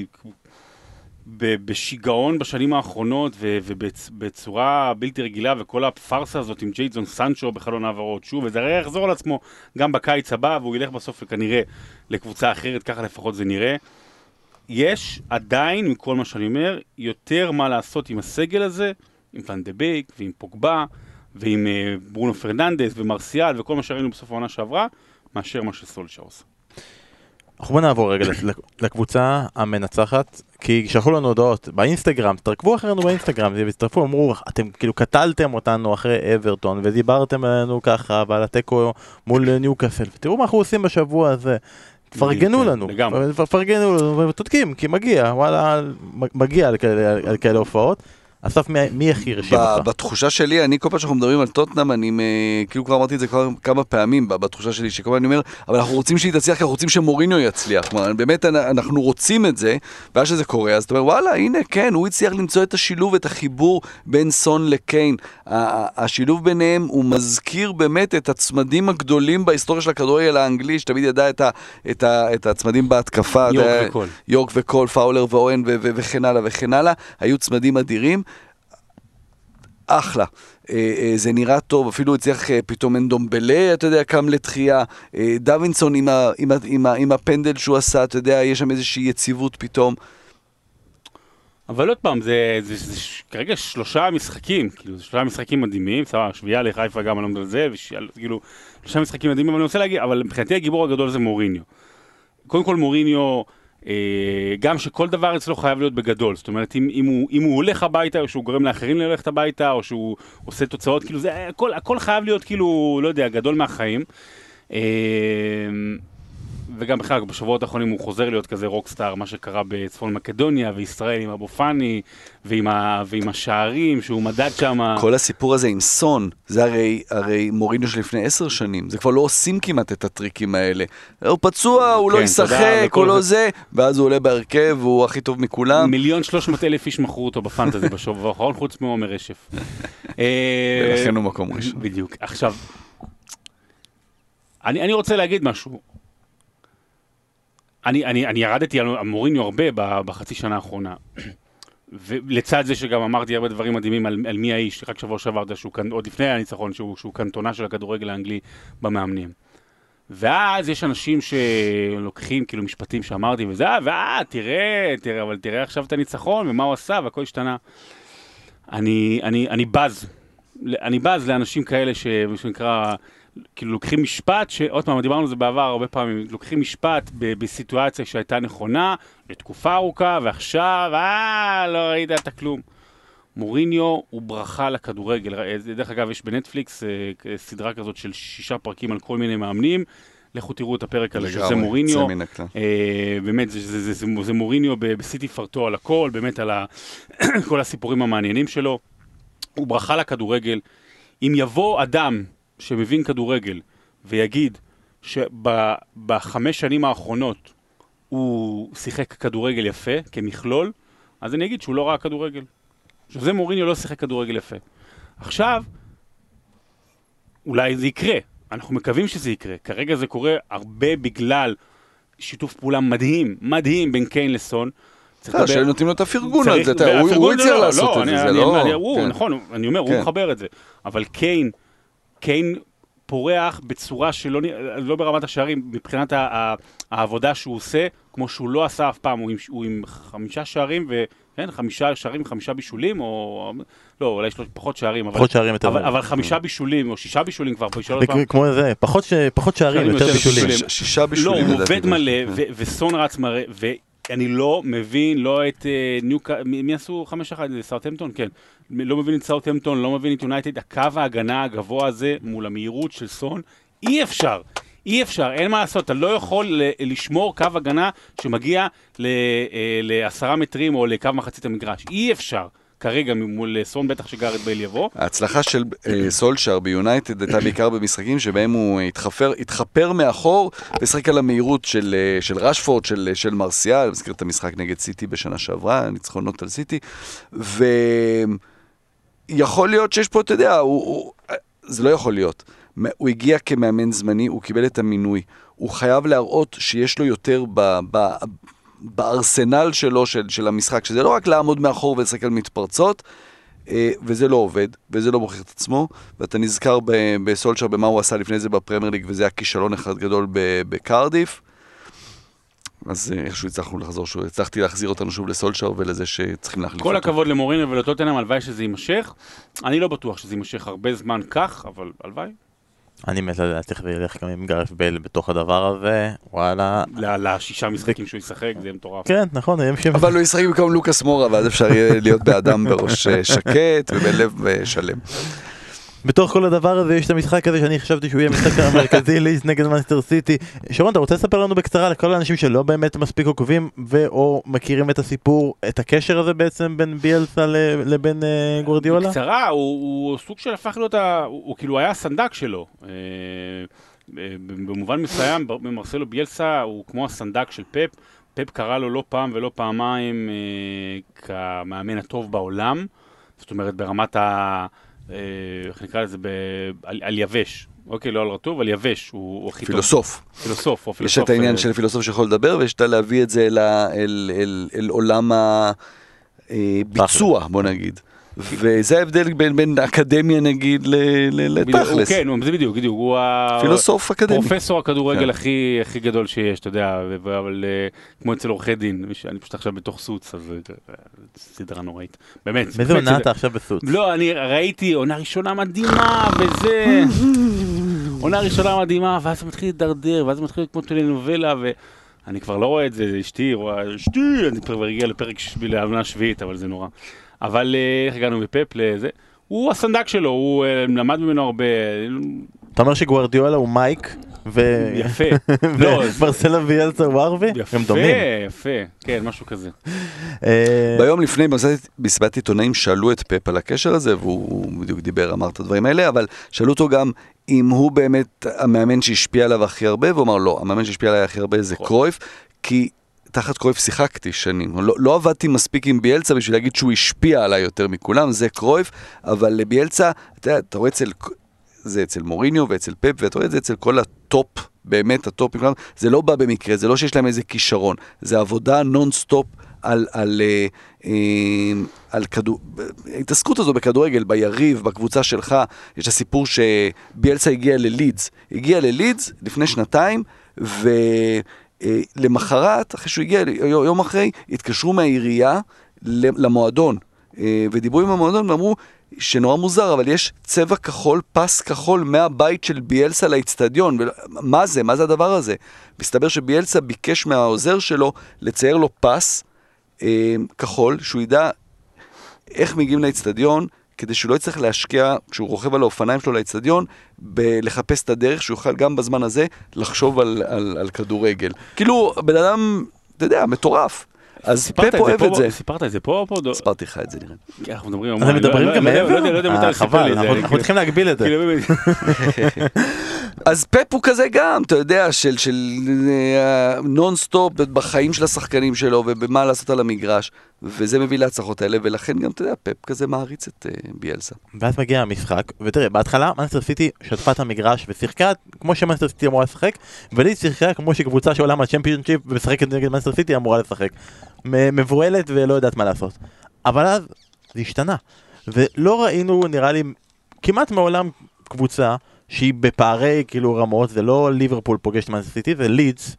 S2: בשיגעון בשנים האחרונות, ובצורה בלתי רגילה, וכל הפארסה הזאת עם ג'יידזון סנצ'ו בחלון העברות, שוב, וזה הרי יחזור על עצמו גם בקיץ הבא, והוא ילך בסוף כנראה לקבוצה אחרת, ככה לפחות זה נראה. יש עדיין, מכל מה שאני אומר, יותר מה לעשות עם הסגל הזה, עם ואן דה בייק ועם פוגבה ועם אה, ברונו פרננדס ומרסיאל וכל מה שראינו בסוף העונה שעברה, מאשר מה שסולשאר עושה.
S1: אנחנו בוא נעבור רגע לק- לקבוצה המנצחת, כי שלחו לנו הודעות באינסטגרם, תעקבו אחרינו באינסטגרם, והצטרפו, אמרו, אתם כאילו קטלתם אותנו אחרי אברטון, ודיברתם עלינו ככה, ועל התיקו מול ניוקאסל, ותראו מה אנחנו עושים בשבוע הזה. תפרגנו
S2: כן,
S1: לנו. תפרגנו לנו, וצודקים, כי מגיע, וואלה, מגיע על כאלה הופעות. אסף, מי- מי הכי הרשים אותך?
S3: בתחושה שלי, אני כל פעם שאנחנו מדברים על טוטנאם, אני כאילו כבר אמרתי את זה כבר כמה פעמים, בתחושה שלי, שכל פעם אני אומר, אבל אנחנו רוצים שהיא תצליח, כי אנחנו רוצים שמוריניו יצליח. כלומר, באמת אנ- אנחנו רוצים את זה, ואז שזה קורה, אז אתה אומר, וואלה, הנה, כן, הוא הצליח למצוא את השילוב, את החיבור בין סון לקיין. השילוב ביניהם, הוא מזכיר באמת את הצמדים הגדולים בהיסטוריה של הכדורגל האנגלי, שתמיד ידע את, ה, את, ה, את הצמדים בהתקפה.
S2: יורק וקול.
S3: יורק וקול, פאולר ואוהן ו- ו- וכן הלאה וכן הלאה, היו צמדים אדירים. אחלה. אה, אה, זה נראה טוב, אפילו הצליח אה, פתאום אנדומבלה, אתה יודע, קם לתחייה. דווינסון עם, ה, עם, ה, עם, ה, עם הפנדל שהוא עשה, אתה יודע, יש שם איזושהי יציבות פתאום.
S2: אבל עוד פעם, זה, זה, זה, ש- כרגע שלושה משחקים, כאילו, זה שלושה משחקים מדהימים, סבבה, שביעייה לחיפה גם, אני לא מזלזל, כאילו, שלושה משחקים מדהימים, אבל אני רוצה להגיד, אבל מבחינתי הגיבור הגדול זה מוריניו. קודם כל מוריניו, גם שכל דבר אצלו חייב להיות בגדול, זאת אומרת, אם, אם, הוא, אם הוא הולך הביתה, או שהוא גורם לאחרים ללכת הביתה, או שהוא עושה תוצאות, כאילו, זה, הכל, הכל חייב להיות כאילו, לא יודע, גדול מהחיים. וגם בכלל, בשבועות האחרונים הוא חוזר להיות כזה רוקסטאר, מה שקרה בצפון מקדוניה, וישראל עם אבו פאני, ועם, ה, ועם השערים שהוא מדד שם.
S3: כל הסיפור הזה עם סון, זה הרי, הרי מוריניו של לפני עשר שנים, זה כבר לא עושים כמעט את הטריקים האלה. הוא פצוע, הוא לא
S2: כן, תודה,
S3: ישחק, הוא לא
S2: זה.
S3: ואז הוא עולה בהרכב, והוא הכי טוב מכולם.
S2: מיליון שלוש מאות אלף איש מכרו אותו בפנטזי בשבוע האחרון, חוץ מעומר רשף. אה,
S3: ולכן הוא מקום ראשון.
S2: בדיוק. עכשיו, אני, אני רוצה להגיד משהו. אני, אני, אני ירדתי על מוריניו הרבה בחצי שנה האחרונה. ולצד זה שגם אמרתי הרבה דברים מדהימים על, על מי האיש, רק שבוע שעבר, עוד לפני הניצחון, שהוא, שהוא קנטונה של הכדורגל האנגלי במאמנים. ואז יש אנשים שלוקחים כאילו משפטים שאמרתי וזה, אה, ואה, תראה, תראה, אבל תראה עכשיו את הניצחון ומה הוא עשה והכל השתנה. אני, אני, אני בז, אני בז לאנשים כאלה שמה שנקרא, כאילו לוקחים משפט, שעוד פעם, דיברנו על זה בעבר הרבה פעמים, לוקחים משפט ב- בסיטואציה שהייתה נכונה, לתקופה ארוכה, ועכשיו, אה, לא ראית את הכלום. מוריניו הוא ברכה לכדורגל. אה, דרך אגב, יש בנטפליקס אה, סדרה כזאת של שישה פרקים על כל מיני מאמנים. לכו תראו את הפרק על
S3: לגמרי,
S2: זה מוריניו. אה, באמת, זה, זה, זה, זה, זה מוריניו ב- בסיטי פרטו על הכל, באמת על ה, כל הסיפורים המעניינים שלו. הוא ברכה לכדורגל. אם יבוא אדם שמבין כדורגל ויגיד שבחמש שנים האחרונות הוא שיחק כדורגל יפה, כמכלול, אז אני אגיד שהוא לא ראה כדורגל. שזה מוריניו לא שיחק כדורגל יפה. עכשיו, אולי זה יקרה, אנחנו מקווים שזה יקרה. כרגע זה קורה הרבה בגלל שיתוף פעולה מדהים, מדהים בין קיין לסון. צריך
S3: אה,
S2: לדבר-
S3: שהיו נותנים לו את הפרגון על זה, הוא- הוא
S2: לא,
S3: הצליח
S2: לא,
S3: לעשות את זה, זה לא... כן.
S2: נכון, אני אומר,
S3: כן.
S2: הוא מחבר את זה. אבל קיין, קיין פורח בצורה שלא לא ברמת השערים, מבחינת ה- ה- העבודה שהוא עושה, כמו שהוא לא עשה אף פעם, הוא עם- הוא עם חמישה שערים, ו... כן, חמישה שערים, חמישה בישולים, או... לא, אולי יש לו פחות שערים, אבל...
S1: פחות שערים יותר.
S2: אבל. אבל חמישה בישולים, או שישה בישולים כבר בשלוש
S1: זה כמו זה, פחות ש- פחות שערים, יותר
S2: יותר
S1: בישולים.
S2: בישולים.
S3: ש- שישה
S2: לא,
S3: בישולים
S2: הוא
S3: לדעתי.
S2: עובד מלא,
S3: כן.
S2: ו- וסון רץ מלא, ואני לא מבין, לא את אה, ניוקאסל, מי מי עשו חמש אחת? סאוטהמפטון? כן. לא מבין את סאוטהמפטון, לא מבין את יונייטד, הקו ההגנה הגבוה הזה מול המהירות של סון, אי אפשר. אי אפשר, אין מה לעשות, אתה לא יכול לשמור קו הגנה שמגיע אה, לעשרה מטרים או לקו מחצית המגרש. אי אפשר. כרגע מול סון בטח שגארת' בייל יבוא.
S3: ההצלחה של אה, סולשר ביונייטד הייתה בעיקר במשחקים שבהם הוא התחפר, התחפר מאחור ושחק על המהירות של, אה, של רשפורד, של, של מרסיאל, אני מזכיר את המשחק נגד סיטי בשנה שעברה, ניצחונות על סיטי, ויכול להיות שיש פה, אתה יודע, הוא, הוא, זה לא יכול להיות. הוא הגיע כמאמן זמני, הוא קיבל את המינוי. הוא חייב להראות שיש לו יותר ב, ב, בארסנל שלו, של, של המשחק, שזה לא רק לעמוד מאחור ולשחק על מתפרצות, אה, וזה לא עובד, וזה לא מוכיח את עצמו, ואתה נזכר בסולשר במה הוא עשה לפני זה בפרמייר ליג, וזה היה כישלון אחד גדול בקרדיף. אז אה, איכשהו הצלחנו לחזור שוב, הצלחתי להחזיר אותנו שוב לסולשר ולזה שצריכים להחליף
S2: כל
S3: אותו.
S2: הכבוד למורינו ולטוטנאם, הלוואי שזה יימשך. אני לא בטוח שזה יימשך הרבה זמן כך, אבל הלוואי.
S1: אני מת לדעת איך זה ילך גם עם גארף בייל בתוך הדבר הזה, וואלה.
S2: לשישה משחקים שהוא ישחק, זה יהיה מטורף.
S1: כן, נכון, הם שם.
S3: אבל הוא ישחק במקום לוקאס מורה, ואז אפשר יהיה להיות באדם בראש אה, שקט ובלב אה, שלם.
S1: בתוך כל הדבר הזה יש את המשחק הזה שאני חשבתי שהוא יהיה המשחק המרכזי ליז נגד מאנסטר סיטי. שרון, אתה רוצה לספר לנו בקצרה לכל האנשים שלא באמת מספיק עוקבים ו/או מכירים את הסיפור, את הקשר הזה בעצם בין ביאלסה לבין אה, גוורדיולה?
S2: בקצרה, הוא, סוג של הפך להיות. הוא, כאילו היה הסנדק שלו. אה, אה, במובן מסוים, במרסלו ביאלסה הוא כמו הסנדק של פפ. פפ קרא לו לא פעם ולא פעמיים כמאמן הטוב בעולם. זאת אומרת, ברמת ה... אה, איך נקרא לזה? ב... על, על יבש. אוקיי, לא על רטוב, על יבש. הוא, הכי טוב.
S3: פילוסוף.
S2: פילוסוף, או
S3: יש
S2: פילוסוף.
S3: את העניין
S2: אה,
S3: של פילוסוף שיכול לדבר, ויש את להביא את זה אל, אל, אל, אל עולם הביצוע, בוא נגיד. וזה ההבדל בין, בין אקדמיה נגיד ל- ל- לתכלס.
S2: כן, זה בדיוק, בדיוק. הוא ה...
S3: פילוסוף אקדמי.
S2: פרופסור הכדורגל
S3: כן.
S2: הכי, הכי גדול שיש, אתה יודע, ו- אבל אה, כמו אצל עורכי דין, אני פשוט עכשיו בתוך סוץ, אז אה, אה, סדרה נוראית. באמת.
S1: באיזה
S2: באמת,
S1: עונה
S2: זה-
S1: אתה עכשיו בסוץ?
S2: לא, אני ראיתי עונה ראשונה מדהימה, וזה... עונה ראשונה מדהימה, ואז זה מתחיל להידרדר, ואז זה מתחיל להיות כמו טלנובלה, ואני כבר לא רואה את זה, אשתי רואה, אשתי, אני כבר הגיע לפרק שביעי, לעונה השביעית, אבל זה נורא. אבל אה, איך הגענו מפפ לזה? הוא הסנדק שלו, הוא אה, למד ממנו הרבה,
S1: אתה אומר שגוורדיולה הוא מייק ו...
S2: יפה. לא,
S1: ומרסלה ויאלסה הוא ארווי?
S2: יפה,
S1: הם דומים.
S2: יפה, כן, משהו כזה.
S1: אה,
S3: ביום לפני, במסיבת עיתונאים, שאלו את פפ על הקשר הזה, והוא בדיוק דיבר, אמר את הדברים האלה, אבל שאלו אותו גם אם הוא באמת המאמן שהשפיע עליו הכי הרבה, והוא אמר לא, המאמן שהשפיע עליי הכי הרבה זה
S2: קרויף.
S3: קרויף, כי תחת קרויף שיחקתי שנים. לא, לא עבדתי מספיק עם ביאלצה בשביל להגיד שהוא השפיע עליי יותר מכולם, זה קרויף, אבל לביאלצה, אתה יודע, אתה רואה אצל, זה אצל מוריניו ואצל פפ, ואתה רואה את זה אצל כל הטופ, באמת הטופ זה לא בא במקרה, זה לא שיש להם איזה כישרון, זה עבודה נונסטופ על, על, אה, אה, על כדור... ההתעסקות הזו בכדורגל, ביריב, בקבוצה שלך, יש הסיפור שביאלסה הגיע ללידס. הגיע ללידס לפני שנתיים, ולמחרת, אחרי שהוא הגיע, יום אחרי, התקשרו מהעירייה למועדון, אה, ודיברו עם המועדון ואמרו שנורא מוזר, אבל יש צבע כחול, פס כחול מהבית של ביאלסה לאיצטדיון. מה זה? מה זה הדבר הזה? מסתבר שביאלסה ביקש מהעוזר שלו לצייר לו פס אה, כחול, שהוא ידע איך מגיעים לאיצטדיון, כדי שהוא לא יצטרך להשקיע, כשהוא רוכב על האופניים שלו לאיצטדיון, בלחפש את הדרך, שהוא יוכל גם בזמן הזה לחשוב על, על, על כדורגל. כאילו, בן אדם, אתה יודע, מטורף. אז פפ אוהב את זה.
S2: סיפרת את זה פה או פה?
S3: סיפרתי לך את זה נראה.
S2: כי אנחנו מדברים...
S1: אתם מדברים
S2: לא-
S1: גם
S2: לא- לא-
S1: מעבר?
S2: לא יודע- לא מתי
S1: אה, חבל,
S2: לי את זה,
S1: אנחנו אנחנו צריכים להגביל את זה.
S2: כאילו,
S3: אז פפ הוא כזה גם, אתה יודע, של, של אה, נונסטופ בחיים של השחקנים שלו ובמה לעשות על המגרש, וזה מביא להצלחות האלה, ולכן גם, אתה יודע, פפ כזה מעריץ את אה, ביאלסה.
S1: ואז מגיע המשחק, ותראה, בהתחלה מנצ'סטר סיטי שטפה את המגרש ושיחקה כמו שמנסטר סיטי אמורה לשחק, וליד שיחקה כמו שקבוצה שעולה מהצ'מפיונשיפ ומשחקת נגד מנסטר סיטי אמורה לשחק. מבוהלת ולא יודעת מה לעשות. אבל אז זה השתנה, ולא ראינו נראה לי כמעט מעולם קבוצה שהיא בפערי כאילו רמות, זה לא ליברפול פוגש את מנסטר סיטי, זה לידס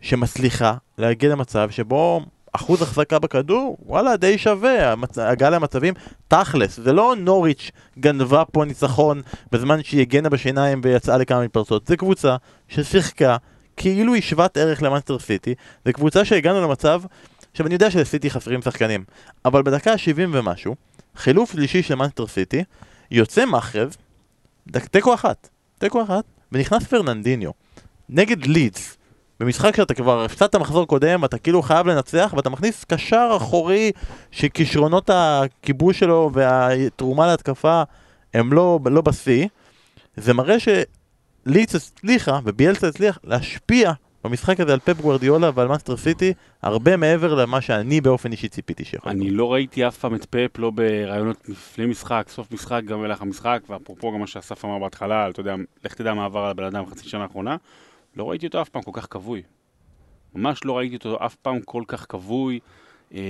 S1: שמצליחה להגיע למצב שבו אחוז החזקה בכדור, וואלה, די שווה, המצ... הגעה למצבים, תכלס, זה לא נוריץ' גנבה פה ניצחון בזמן שהיא הגנה בשיניים ויצאה לכמה מתפרצות, זה קבוצה ששיחקה כאילו היא שוות ערך למאנסטר סיטי, זה קבוצה שהגענו למצב, עכשיו אני יודע שלסיטי חסרים שחקנים, אבל בדקה ה-70 ומשהו, חילוף שלישי של מאנסטר סיטי, יוצא מחרב, תיקו אחת, תיקו אחת, ונכנס פרננדיניו, נגד לידס, במשחק שאתה כבר הפסדת מחזור קודם, אתה כאילו חייב לנצח, ואתה מכניס קשר אחורי שכישרונות הכיבוש שלו והתרומה להתקפה הם לא, לא בשיא. זה מראה שלידס הצליחה, וביאלסה הצליח להשפיע במשחק הזה על פפ גוורדיולה ועל מנצ'סטר סיטי, הרבה מעבר למה שאני באופן אישי ציפיתי שיכול.
S2: אני לא ראיתי אף פעם את פפ, לא בראיונות לפני משחק, סוף משחק, גם במהלך המשחק, ואפרופו גם מה שאסף אמר בהתחלה, אתה יודע, לך תדע מה עבר על הבן אדם בחצי שנה האחרונה, לא ראיתי אותו אף פעם כל כך כבוי. ממש לא ראיתי אותו אף פעם כל כך כבוי. אה,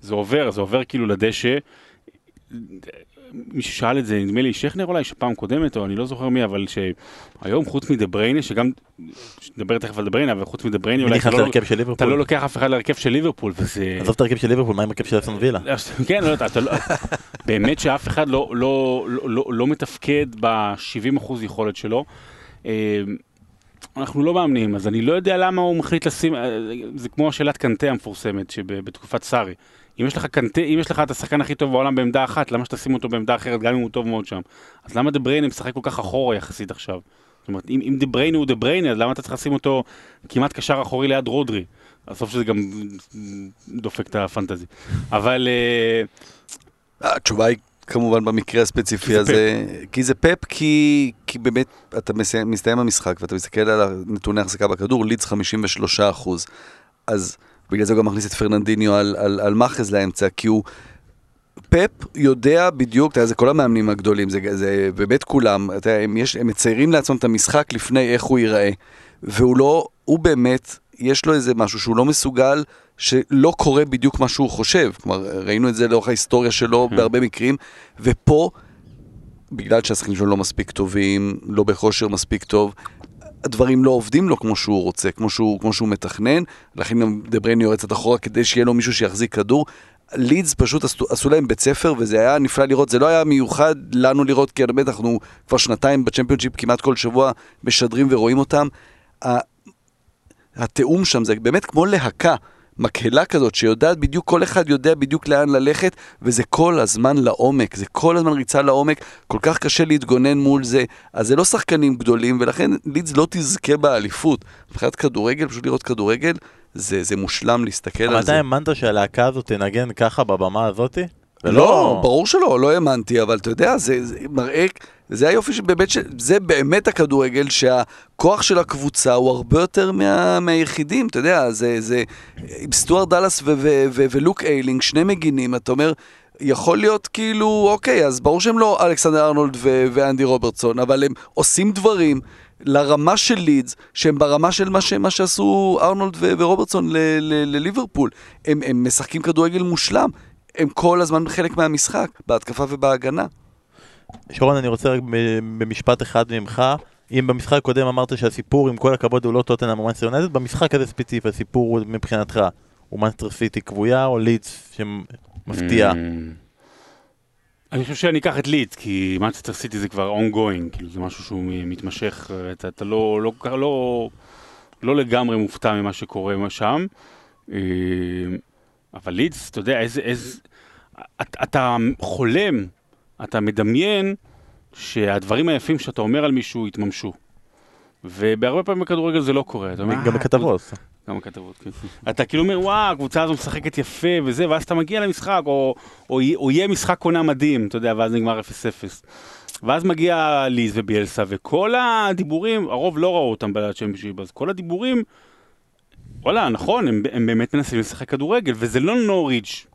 S2: זה עובר, זה עובר כאילו לדשא. מישהו שאל את זה, נדמה לי שכנר אולי, שפעם קודמת, או אני לא זוכר מי, אבל שהיום חוץ מדה בריינה, שגם, נדבר תכף על דה בריינה, אבל חוץ מדה בריינה,
S1: מי
S2: אולי אתה לא- אתה לא? לוקח אף אחד להרכב של ליברפול, וזה...
S1: עזוב את ההרכב של ליברפול, מה עם הרכב של אסון וילה?
S2: כן, לא יודע, אתה לא... באמת שאף אחד לא, לא, לא, לא, לא מתפקד ב-70% יכולת שלו. אנחנו לא מאמנים, אז אני לא יודע למה הוא מחליט לשים, אה, זה כמו השאלת קאנטה המפורסמת שבתקופת סארי. אם יש לך קאנטה, אם יש לך את השחקן הכי טוב בעולם בעמדה אחת, למה שתשים אותו בעמדה אחרת, גם אם הוא טוב מאוד שם? אז למה דה בריינה משחק כל כך אחורה יחסית עכשיו? זאת אומרת, אם, אם דה בריינה הוא דה בריינה, אז למה אתה צריך לשים אותו כמעט קשר אחורי ליד רודרי? בסוף שזה גם דופק את ה fantasy. אבל... אה,
S3: התשובה היא כמובן במקרה הספציפי
S2: זה
S3: הזה, כי זה פפ, כי, כי באמת אתה מסיים, מסתיים המשחק ואתה מסתכל על נתוני החזקה בכדור, לידס 53 אחוז. אז בגלל זה הוא גם מכניס את פרננדיניו על, על, על מאחז לאמצע, כי הוא... פפ יודע בדיוק, אתה יודע, זה כל המאמנים הגדולים, זה, זה באמת כולם, אתה יודע, הם, יש, הם מציירים לעצמם את המשחק לפני איך הוא ייראה. והוא לא, הוא באמת, יש לו איזה משהו שהוא לא מסוגל, שלא קורה בדיוק מה שהוא חושב. כלומר, ראינו את זה לאורך ההיסטוריה שלו בהרבה מקרים, ופה, בגלל שהשחקנים שלו לא מספיק טובים, לא בכושר מספיק טוב, הדברים לא עובדים לו כמו שהוא רוצה, כמו שהוא, כמו שהוא מתכנן, לכן גם דה בריינה יורד קצת אחורה כדי שיהיה לו מישהו שיחזיק כדור. לידס פשוט עשו, עשו להם בית ספר וזה היה נפלא לראות, זה לא היה מיוחד לנו לראות כי באמת אנחנו כבר שנתיים בצ'מפיונשיפ כמעט כל שבוע משדרים ורואים אותם. התיאום שם זה באמת כמו להקה, מקהלה כזאת שיודעת בדיוק, כל אחד יודע בדיוק לאן ללכת וזה כל הזמן לעומק, זה כל הזמן ריצה לעומק, כל כך קשה להתגונן מול זה, אז זה לא שחקנים גדולים ולכן לידס לא תזכה באליפות. מבחינת כדורגל, פשוט לראות כדורגל, זה, זה מושלם להסתכל
S1: אבל
S3: על
S1: אתה
S3: זה.
S1: האמנת שהלהקה הזאת תנגן ככה בבמה הזאתי?
S3: לא, ברור שלא, לא האמנתי, אבל אתה יודע, זה, זה מראה, זה היופי שבאמת, ש- זה באמת הכדורגל, שהכוח של הקבוצה הוא הרבה יותר מה, מהיחידים, אתה יודע, זה, זה, עם סטוארט דאלאס ו- ו- ו- ולוק איילינג, שני מגינים, אתה אומר, יכול להיות כאילו, אוקיי, אז ברור שהם לא אלכסנדר ארנולד ו- ואנדי רוברטסון, אבל הם עושים דברים לרמה של לידס, שהם ברמה של מה, ש- מה שעשו ארנולד ו- ורוברטסון ל- ל- לליברפול. הם, הם משחקים כדורגל מושלם. הם כל הזמן חלק מהמשחק, בהתקפה ובהגנה.
S1: שרון, אני רוצה רק במשפט אחד ממך. אם במשחק הקודם אמרת שהסיפור, עם כל הכבוד, הוא לא טוטנאם או מנצ'סטר יונייטד, במשחק הזה ספציפי, הסיפור הוא מבחינתך הוא מנסטר סיטי קבויה או לידס שמפתיע?
S2: אני חושב שאני אקח את לידס, כי מנצ'סטר סיטי זה כבר ongoing, כאילו זה משהו שהוא מתמשך, אתה, אתה לא, לא, לא, לא, לא לגמרי מופתע ממה שקורה שם. אבל לידס, אתה יודע, איזה, איזה, אתה, אתה חולם, אתה מדמיין שהדברים היפים שאתה אומר על מישהו יתממשו. ובהרבה פעמים בכדורגל זה לא קורה. אתה אומר,
S1: גם
S2: "אה,
S1: בכתבות.
S2: גם הכתבות, כן. אתה כאילו אומר, וואו, הקבוצה הזו משחקת יפה וזה, ואז אתה מגיע למשחק, או, או, או יהיה משחק עונה מדהים, אתה יודע, ואז נגמר 0-0. ואז מגיע ליז וביאלסה, וכל הדיבורים, הרוב לא ראו אותם בצ'מפיונשיפ, אז כל הדיבורים, וואלה, נכון, הם, הם באמת מנסים לשחק כדורגל, וזה לא נוריץ'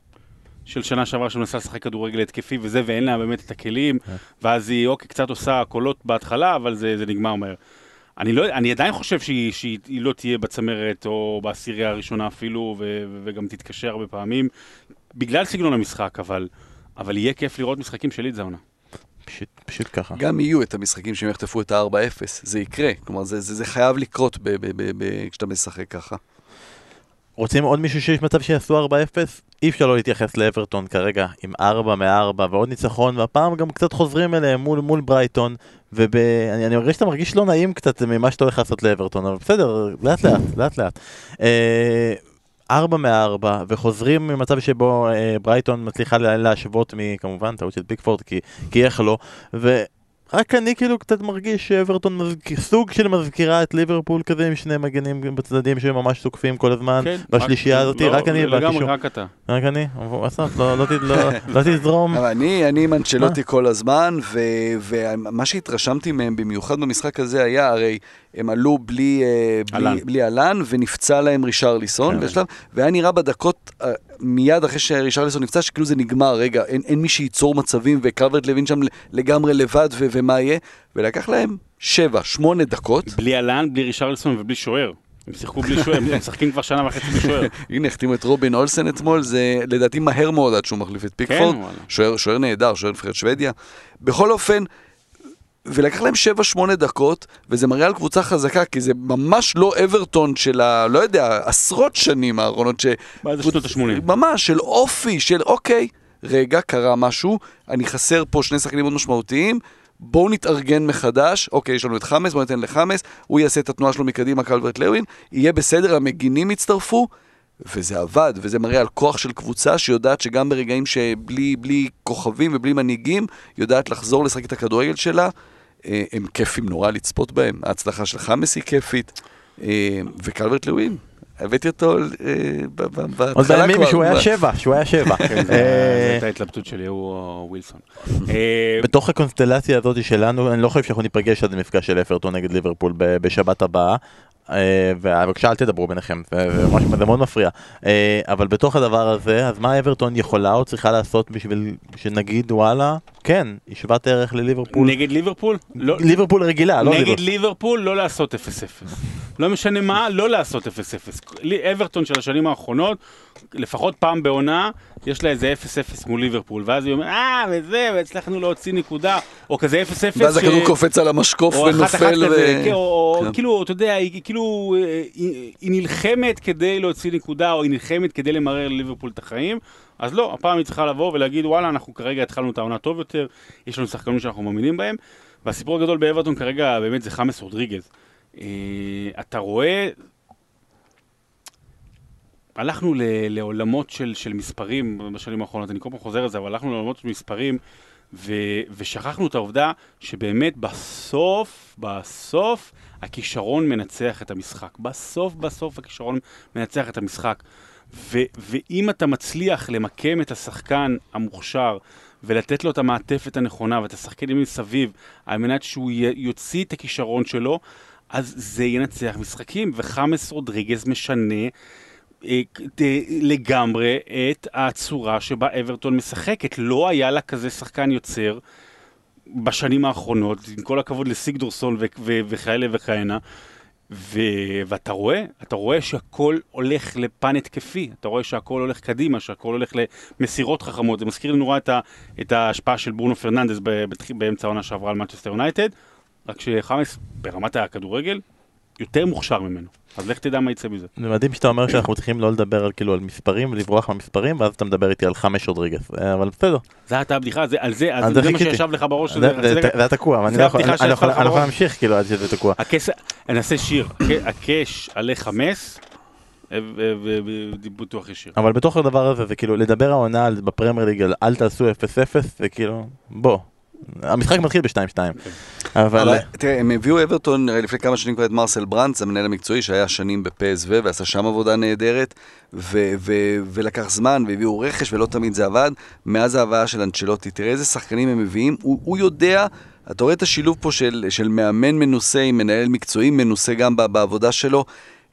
S2: של שנה שעברה שמנסה לשחק כדורגל התקפי וזה, ואין לה באמת את הכלים, ואז היא אוקיי, קצת עושה קולות בהתחלה, אבל זה, זה נגמר מהר. אני, לא, אני עדיין חושב שהיא, שהיא לא תהיה בצמרת או בעשירייה הראשונה אפילו, ו, ו, וגם תתקשר הרבה פעמים, בגלל סגנון המשחק, אבל, אבל יהיה כיף לראות משחקים של לידס העונה.
S1: פשוט, פשוט ככה.
S3: גם יהיו את המשחקים שהם יחטפו את ה-4-0, זה יקרה. כלומר, זה, זה, זה חייב לקרות ב, ב, ב, ב, כשאתה משחק ככה.
S1: רוצים עוד מישהו שיש מצב שיעשו 4-0? אי אפשר לא להתייחס לאברטון כרגע עם 4 מ-4 ועוד ניצחון, והפעם גם קצת חוזרים אליהם מול, מול ברייטון, ואני אני מרגיש שאתה מרגיש לא נעים קצת ממה שאתה הולך לעשות לאברטון, אבל בסדר, לאט לאט, לאט לאט. אה, 4 מ-4, וחוזרים ממצב שבו אה, ברייטון מצליחה להשוות מכמובן טעות של פיקפורד, כי, כי איך לא, ו... רק אני כאילו קצת מרגיש שאברטון מזכיר, סוג של מזכירה את ליברפול כזה עם שני מגנים בצדדים שממש תוקפים כל הזמן
S2: כן,
S1: בשלישייה
S2: רק-
S1: הזאת,
S2: לא,
S1: רק אני
S2: לגמרי,
S1: בקישור.
S2: רק אתה.
S1: רק אני? אסף, לא- לא לא- לא תזרום.
S3: אבל אני, אני עם אנצ'לוטי כל הזמן, ו- ומה שהתרשמתי מהם במיוחד במשחק הזה היה, הרי הם עלו בלי, אה,
S2: אהלן.
S3: בלי, בלי אהלן, ונפצע להם רישרליסון
S1: כן.
S3: בשלב, והיה נראה בדקות, אה, מיד אחרי שרישרליסון נפצע, שכאילו זה נגמר, רגע, אין, אין מי שייצור מצבים, וקלברט לוין שם לגמרי לבד, ו- ומה יהיה? ולקח להם שבע, שמונה דקות.
S2: בלי אלן, בלי רישרלסון ובלי שוער. הם שיחקו בלי שוער, הם משחקים כבר שנה וחצי בלי שוער.
S3: הנה, החתימו את רובין אולסן אתמול, זה לדעתי מהר מאוד עד שהוא מחליף את פיקפורד.
S2: כן,
S3: שוער נהדר, שוער נבחרת שוודיה. בכל אופן, ולקח להם 7-8 דקות, וזה מראה על קבוצה חזקה, כי זה ממש לא אברטון של ה... לא יודע, עשרות שנים האחרונות, ש...
S2: מה זה שנות ה-80?
S3: ממש, של אופי, של אוקיי, רגע, קרה משהו, אני חסר פה שני שחקנים מאוד משמעותיים, בואו נתארגן מחדש, אוקיי, יש לנו את חמאס, בואו ניתן לחמאס, הוא יעשה את התנועה שלו מקדימה, קלברט לוין, יהיה בסדר, המגינים יצטרפו, וזה עבד, וזה מראה על כוח של קבוצה שיודעת שגם ברגעים שבלי בלי כוכבים ובלי מנהיגים, יודעת לחזור לשחק את הכדורגל שלה. אה, הם כיפים נורא לצפות בהם. ההצלחה של חמאס היא כיפית. אה, וקלברט לוין, הבאתי אותו אה, בהתחלה
S1: עוד בימים שהוא היה שבע, שהוא היה שבע.
S2: כן, זו הייתה ההתלבטות שלי, הוא ווילסון.
S1: בתוך הקונסטלציה הזאת שלנו, אני לא חושב שאנחנו ניפגש עד המפגש של אפרטון נגד ליברפול בשבת הבאה. אה, ובבקשה אל תדברו ביניכם, זה מאוד מפריע. אה, אבל בתוך הדבר הזה, אז מה אברטון יכולה או צריכה לעשות בשביל שנגיד וואלה, כן, היא שוות ערך לליברפול.
S2: נגד ליברפול? לא-
S1: ליברפול רגילה, לא
S2: נגד
S1: ליברפול.
S2: ליברפול לא לעשות 0-0. לא משנה מה, לא לעשות 0-0. לי- אברטון של השנים האחרונות, לפחות פעם בעונה, יש לה איזה 0-0 מול ליברפול, ואז היא אומרת, אה, וזה, והצלחנו להוציא נקודה, או כזה 0-0.
S3: ואז
S2: ש-
S3: הכדור קופץ על המשקוף
S2: או אחת אחת
S3: ונופל.
S2: כזה,
S3: ו-
S2: כן, או
S3: כן.
S2: כאילו, אתה יודע, היא כאילו, אה, היא היא נלחמת כדי להוציא נקודה, או היא נלחמת כדי למרר לליברפול את החיים, אז לא, הפעם היא צריכה לבוא ולהגיד, וואלה, אנחנו כרגע התחלנו את העונה טוב יותר, יש לנו שחקנים שאנחנו מאמינים בהם, והסיפור הגדול באברטון כרגע באמת זה חמאס רודריגז. אה, אתה רואה, הלכנו ל- לעולמות של, של מספרים בשנים האחרונות, אני כל פעם חוזר על זה, אבל הלכנו לעולמות של מספרים, ו, ושכחנו את העובדה שבאמת בסוף, בסוף, הכישרון מנצח את המשחק. בסוף, בסוף הכישרון מנצח את המשחק. ו, ואם אתה מצליח למקם את השחקן המוכשר ולתת לו את המעטפת הנכונה ואת השחקנים מסביב על מנת שהוא יוציא את הכישרון שלו, אז זה ינצח משחקים, וחמאס רודריגז משנה לגמרי את הצורה שבה אברטון משחקת. לא היה לה כזה שחקן יוצר בשנים האחרונות, עם כל הכבוד לסיגדורסון וכאלה וכהנה. ו- ואתה רואה, אתה רואה שהכל הולך לפן התקפי, אתה רואה שהכל הולך קדימה, שהכל הולך למסירות חכמות. זה מזכיר לי נורא את, ה- את ההשפעה של ברונו פרננדס ב- באמצע העונה שעברה על מנצ'סטר יונייטד, רק שחאמס ברמת הכדורגל יותר מוכשר ממנו. אז לך תדע מה יצא מזה.
S1: זה מדהים שאתה אומר שאנחנו צריכים לא לדבר על כאילו על מספרים ולברוח מהמספרים ואז אתה מדבר איתי על חמש רודריגז, אה, אבל בסדר.
S2: זו הייתה הבדיחה, זה, על זה, אז
S1: זה
S2: זה מה. שישב לך בראש.
S1: זה- זה
S2: זה-
S1: זה היה תקוע, אני
S2: זה
S1: לא יכול- לא לא. להמשיך כאילו עד שזה תקוע.
S2: אעשה שיר, הק- הקש עלי חמש, ובטוח יש שיר.
S1: אבל בתוך הדבר הזה זה כאילו לדבר העונה בפרמייר ליג על אל תעשו 0-0 זה כאילו בוא. המשחק מתחיל ב-2-2.
S2: כן.
S1: אבל...
S3: תראה, הם הביאו אברטון לפני כמה שנים כבר את מרסל ברנץ, המנהל המקצועי שהיה שנים בפסו ועשה שם עבודה נהדרת, ו- ו- ולקח זמן והביאו רכש ולא תמיד זה עבד. מאז ההבאה של אנצ'לוטי, תראה איזה שחקנים הם מביאים, הוא, הוא יודע, אתה רואה את השילוב פה של, של מאמן מנוסה עם מנהל מקצועי מנוסה גם בעבודה שלו.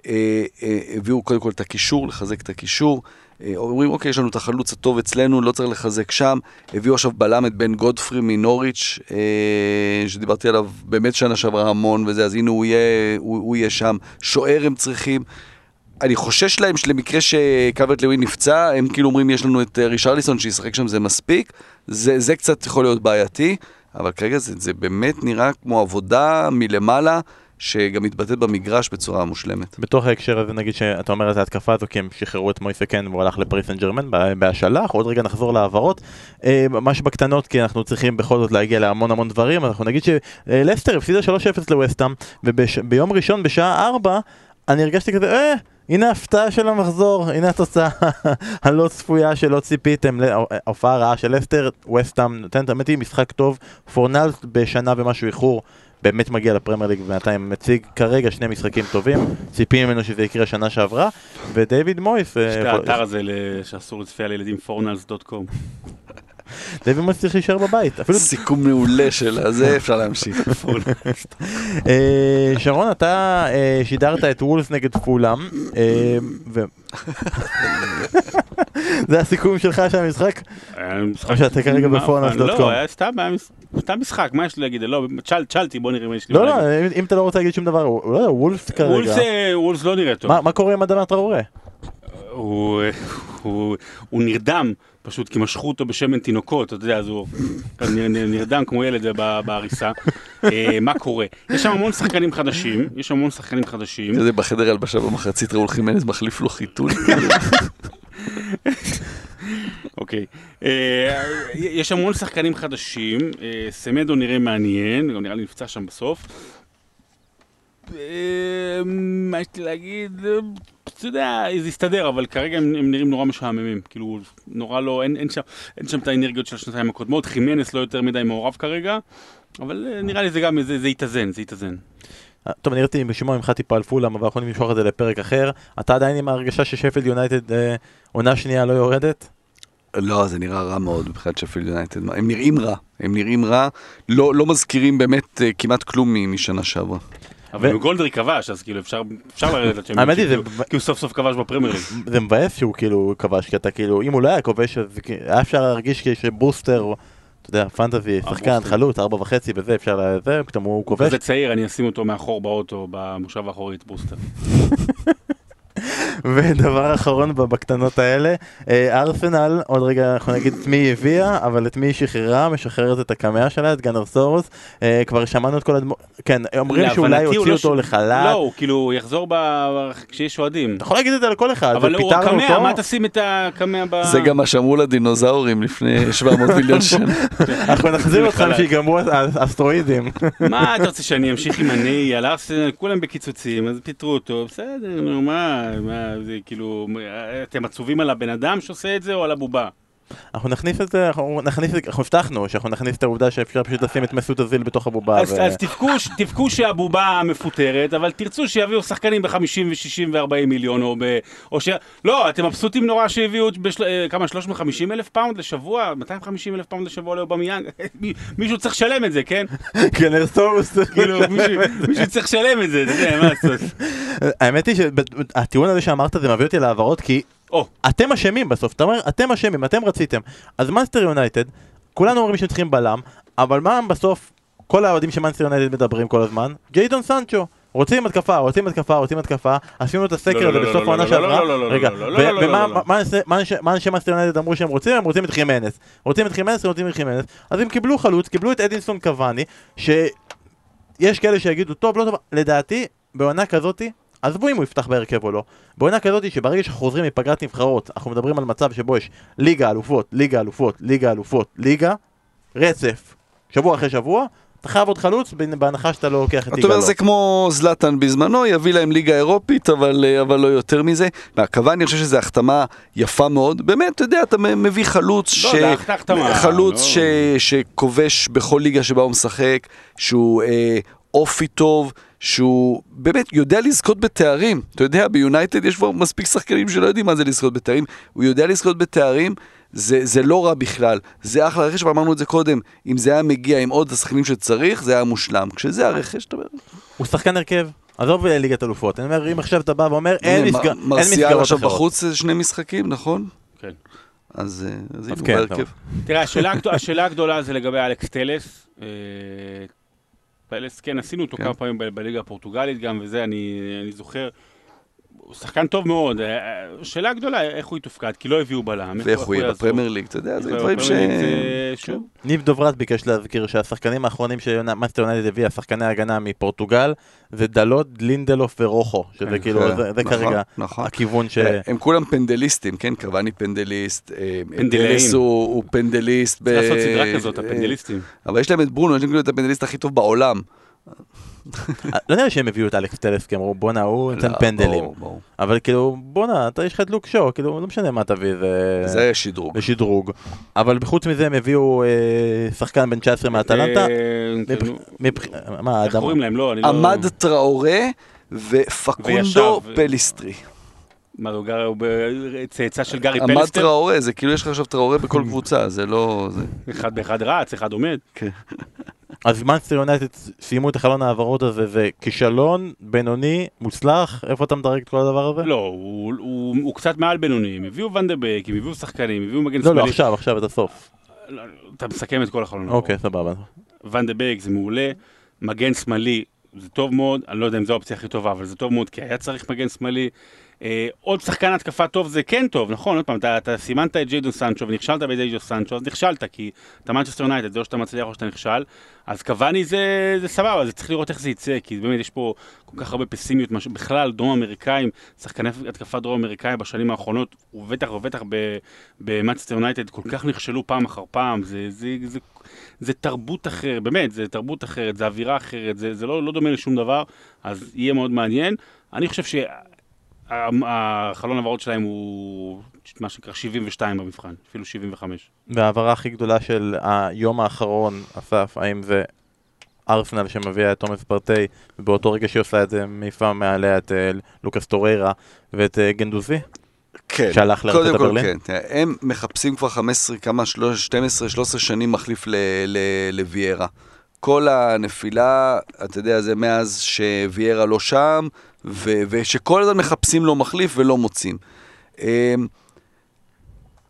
S3: אה, אה, הביאו קודם כל את הקישור, לחזק את הקישור. אה, אומרים, אוקיי, יש לנו את החלוץ הטוב אצלנו, לא צריך לחזק שם. הביאו עכשיו בלם את בן גודפרי מנוריץ', אה, שדיברתי עליו באמת שנה שעברה המון וזה, אז הנה הוא יהיה, הוא, הוא יהיה שם. שוער הם צריכים. אני חושש להם שלמקרה שקאברט לוין נפצע, הם כאילו אומרים, יש לנו את אה, רישרליסון שישחק שם, זה מספיק. זה, זה קצת יכול להיות בעייתי, אבל כרגע זה, זה באמת נראה כמו עבודה מלמעלה. שגם מתבטאת במגרש בצורה מושלמת.
S1: בתוך ההקשר הזה נגיד שאתה אומר את ההתקפה הזו כי הם שחררו את מויסה קן והוא הלך לפריס סן ג'רמן ב- בהשאלה, אנחנו עוד רגע נחזור להעברות. אה, ממש בקטנות כי אנחנו צריכים בכל זאת להגיע להמון המון דברים, אנחנו נגיד שלסטר הפסידה 3-0 לווסטאם וביום ראשון בשעה 4 אני הרגשתי כזה, אה, הנה ההפתעה של המחזור, הנה התוצאה הלא צפויה שלא ציפיתם, הופעה רעה של לסטר, ווסטאם נותנת, האמת היא משחק טוב, פורנל בשנה ומשהו איחור. באמת מגיע לפרמייר ליג ובינתיים מציג כרגע שני משחקים טובים, ציפים ממנו שזה יקרה שנה שעברה, ודייוויד מויס, אה,
S2: יש את האתר הזה ל- שאסור לצפייה לילדים, פורנלס.קום.
S1: דיוויד מויס צריך להישאר בבית, אפילו
S3: סיכום מעולה של הזה, אפשר להמשיך.
S1: אה, שרון אתה אה, שידרת את וולס נגד פולאם, ו... זה הסיכום שלך של המשחק? או שאתה כרגע
S2: מה,
S1: בפורנלס.קום.
S2: לא, היה סתם היה סתם משחק, מה יש לי להגיד? לא, תשאל- תשאלתי, בוא נראה מה יש לי
S1: לא, לא. אם- אם אתה לא רוצה להגיד שום דבר, הוא- לא, וולס
S2: וולס,
S1: כרגע,
S2: אה, וולס לא נראה טוב.
S1: מה מה קורה עם אדמה טראורה?
S2: הוא, הוא, הוא נרדם, פשוט כי משכו אותו בשמן תינוקות, אתה יודע, אז הוא נרדם כמו ילד ב- בעריסה. אה, מה קורה? יש שם המון שחקנים חדשים, יש המון שחקנים חדשים.
S3: זה במחדר הלבשה במחצית ראול חימנז מחליף לו חיתול.
S2: אוקיי. אה, יש המון שחקנים חדשים, אה, סמדו נראה מעניין, גם נראה לי נפצע שם בסוף. אה, מה יש לי להגיד? אה, אתה יודע, זה יסתדר, אבל כרגע הם, נראים נורא משעממים. כאילו, נורא לא, אין, שם, את האנרגיות של השנתיים הקודמות. חימנס לא יותר מדי מעורב כרגע, אבל אה, נראה לי זה גם, זה, יתאזן, זה יתאזן.
S1: אה, טוב, אני רציתי לשמוע ממך טיפה על פולאם, אבל אנחנו יכולים למשוך את זה לפרק אחר. אתה עדיין עם ההרגשה ששפילד יונייטד אה, עונה שנייה לא יורדת?
S3: לא, זה נראה רע מאוד מבחינת שפילד יונייטד. הם נראים רע, הם נראים רע. לא לא מזכירים באמת אה, כמעט כלום משנה שעברה.
S2: אבל אם מקגולדריק כבש, אז כאילו אפשר, אפשר לרדת לצ'מפיונשיפ,
S1: האמת היא, זה-
S2: כאילו, כי הוא סוף סוף כבש בפרמייר ליג.
S1: זה מבאס שהוא כאילו כבש, כי אתה כאילו, אם הוא לא היה כובש, אז היה אפשר להרגיש כאילו שבוסטר, אתה יודע, פנטזי, שחקן,
S2: בוסטר. חלוץ,
S1: ארבע וחצי וזה, אפשר, ל- זה, פתאום הוא כובש.
S2: כזה צעיר, אני אשים אותו מאחור באוטו, במושב האחורי, את בוסטר.
S1: ודבר אחרון בקטנות האלה, אה, ארסנל, עוד רגע אנחנו נגיד את מי היא הביאה, אבל את מי היא שחררה, משחררת את הקמע שלה, את גאנרזאורוס. אה, כבר שמענו את כל הדמו... כן, אומרים שאולי
S2: הוא
S1: הוציאו
S2: לא
S1: אותו לחל"ת.
S2: לא, הוא כאילו יחזור כשיש אוהדים.
S1: אתה יכול להגיד את זה לכל אחד,
S2: אבל הוא הקמע. מה תשים את הקמע ב...
S3: זה גם מה שאמרו לדינוזאורים לפני 700 מיליון שנה.
S1: אנחנו נחזיר
S2: לחל"ת.
S1: שיגמרו האסטרואידים.
S2: מה אתה רוצה שאני אמשיך עם הני על ארסנל, כולם בקיצוצים, אז פיטרו אותו, בסדר, נו מה, מה, זה כאילו, אתם עצובים על הבן אדם שעושה את זה או על הבובה?
S1: אנחנו נכניס את זה, אנחנו נכניס, את- אנחנו הבטחנו שאנחנו נכניס את העובדה שאפשר פשוט לשים את מסוט אוזיל בתוך הבובה.
S2: אז,
S1: ו-
S2: אז תבכו, תבכו שהבובה מפוטרת, אבל תרצו שיביאו שחקנים ב-50 ו-60 ו-40 מיליון, או ב... או ש... לא, אתם מבסוטים נורא שהביאו את בשל... אה, כמה, 350 אלף פאונד לשבוע? 250 אלף פאונד לשבוע לאובמיאנג? מי- מישהו צריך לשלם את זה, כן?
S1: גאנרזאורוס.
S2: כאילו, מישהו, מישהו צריך לשלם את זה, אתה יודע, מה לעשות?
S1: האמת היא שהטיעון הזה שאמרת זה מביא אותי להעברות כי
S2: או,
S1: אתם אשמים בסוף, אתה אומר אתם אשמים, אתם רציתם. אז מנסטר יונייטד, כולנו אומרים שהם צריכים בלם, אבל מה בסוף כל האוהדים של מנסטר יונייטד מדברים כל הזמן? ג'יידון סנצ'ו. רוצים התקפה, רוצים התקפה, רוצים התקפה, עשינו את הסקר הזה בסוף העונה שעברה, רגע, ומה. מה אנשי- יונייטד אמרו שהם רוצים? הם רוצים את חימנס, רוצים את חימנס, רוצים את חימנס, אז הם קיבלו חלוץ, קיבלו את אדינסון קוואני, שיש כאלה שיגידו טוב, לא טוב, לדעתי, בעונה כזאתי, עזבו אם הוא יפתח בהרכב או לא, בעונה כזאתי שברגע שאנחנו חוזרים מפגרת נבחרות, אנחנו מדברים על מצב שבו יש ליגה אלופות, ליגה אלופות, ליגה אלופות, ליגה, רצף, שבוע אחרי שבוע, אתה חייב עוד חלוץ, בהנחה שאתה לא לוקח את
S3: אתה
S1: יגאל.
S3: אומר, זה כמו זלאטן בזמנו, יביא להם ליגה אירופית, אבל, אה, אבל לא יותר מזה. מהקוואני, אני חושב שזו החתמה יפה מאוד. באמת, אתה יודע, אתה מביא חלוץ ש...
S2: לא, החתמה,
S3: חלוץ
S2: לא.
S3: ש... שכובש בכל ליגה שבה הוא משחק, שהוא אה, אופי טוב, שהוא באמת יודע לזכות בתארים. אתה יודע, ביונייטד יש כבר מספיק שחקנים שלא יודעים מה זה לזכות בתארים. הוא יודע לזכות בתארים. זה, זה לא רע בכלל, זה אחלה רכש, ואמרנו את זה קודם, אם זה היה מגיע עם עוד השחקנים שצריך, זה היה מושלם. כשזה הרכש, אתה אומר,
S1: הוא שחקן הרכב, עזוב ליגת אלופות. אני אומר, אם עכשיו אתה בא ואומר, אין
S3: הנה,
S1: מסגר-
S3: מ-
S1: אין
S3: מרסיאל
S1: מסגרות
S3: עכשיו
S1: אחרות.
S3: בחוץ זה שני משחקים, נכון?
S2: כן.
S3: אז אה, אז הנה, הוא
S1: כן,
S3: בהרכב.
S2: תראה, השאלה, הגדול- השאלה הגדולה זה לגבי אלכס טלס. טלס, כן, עשינו אותו
S3: כן.
S2: כמה פעמים בליגה הפורטוגלית גם, וזה, אני, אני זוכר. הוא שחקן טוב מאוד. אה, אה, השאלה הגדולה, איך הוא יתופקד, כי לא הביאו בלם.
S3: ואיך הוא יהיה? בפרמייר ליג, אתה יודע, זה
S2: הוא
S3: דברים ש... כן.
S1: ניב דוברת ביקש להזכיר שהשחקנים האחרונים שמנצ'סטר יונייטד הביאה, שחקני הגנה מפורטוגל, זה דלות, לינדלוף ורוחו, שזה
S2: כן.
S1: כאילו, זה זה
S3: נכון,
S1: כרגע
S3: נכון.
S1: הכיוון ש...
S3: אה, הם כולם פנדליסטים, כן? קוואני פנדליסט, אה,
S2: פנדלאים.
S3: טלס הוא פנדליסט.
S2: צריך לעשות סדרה כזאת,
S3: אה,
S2: הפנדליסטים.
S3: אבל יש להם את ברונו, יש להם כאילו את הפנדליסט הכי טוב בעולם.
S1: לא נראה שהם הביאו את אלכס טלס, כי אמרו בואנה הוא נותן
S3: לא,
S1: פנדלים.
S3: ברור, ברור.
S1: אבל כאילו בואנה אתה יש לך את לוק שואו, כאילו לא משנה מה תביא, זה...
S3: זה שדרוג.
S1: זה שדרוג. אבל חוץ מזה הם הביאו אה, שחקן בן 19 מאטלנטה.
S2: אה,
S1: מבח- מה
S2: איך
S1: האדם?
S2: קוראים להם? לא, אני לא...
S3: עמד טראורה ופקונדו פליסטרי.
S2: מה, הוא גר- הוא צאצא של גארי
S3: עמד
S2: פלסטר?
S3: טראורה, זה כאילו יש לך עכשיו טראורה בכל קבוצה, זה לא... זה-
S2: אחד באחד רץ, אחד עומד.
S1: אז מאנסטר יונייטד סיימו את החלון ההעברות הזה, זה כישלון בינוני, מוצלח, איפה אתה מדרג את כל הדבר הזה?
S2: לא, הוא- הוא הוא קצת מעל בינוני. הם הביאו ונדבק, הם הביאו שחקנים, הביאו מגן
S1: לא, לא,
S2: שמאלי.
S1: עכשיו, עכשיו, את הסוף.
S2: לא, אתה מסכם את כל החלון.
S1: אוקיי, סבבה.
S2: בק זה מעולה, מגן שמאלי זה טוב מאוד, אני לא יודע אם זו האופציה הכי טובה, אבל זה טוב מאוד, כי היה צריך מגן שמאלי. אה, עוד שחקן התקפה טוב זה כן טוב, נכון? עוד פעם, אתה, אתה סימנת את ג'יידון סנצ'ו ונכשלת בג'יידון סנצ'ו, אז נכשלת, כי אתה מנצ'סטר יונייטד, זה או שאתה מצליח או שאתה נכשל, אז קבאני זה, זה סבבה, זה צריך לראות איך זה יצא, כי באמת יש פה כל כך הרבה פסימיות, מש... בכלל דרום אמריקאים, שחקני התקפה דרום אמריקאים בשנים האחרונות, ובטח ובטח במנצ'סטר יונייטד, כל כך נכשלו פעם אחר פעם, זה, זה, זה, זה תרבות אחרת, באמת, זה תרבות אחרת, זה אווירה אחרת, זה, זה לא, לא דומה לשום דבר, אז יהיה מאוד מעניין. אני חושב שהחלון העברות שלהם הוא מה שנקרא 72 במבחן, אפילו 75.
S1: וההעברה הכי גדולה של היום האחרון, אסף, האם זה ארסנל שמביאה את תומאס פרטי, ובאותו רגע שהיא עושה את זה, מעיפה מעליה את אה, לוקאס טוריירה ואת אה, גנדוזי?
S3: כן.
S1: שהלך
S3: קודם כל? כן. הם מחפשים כבר 15, כמה, 12-13 שנים מחליף ל- ל- לוויירה. כל הנפילה, אתה יודע, זה מאז שוויירה לא שם, ו- ושכל הזמן מחפשים לו מחליף ולא מוצאים. אמ,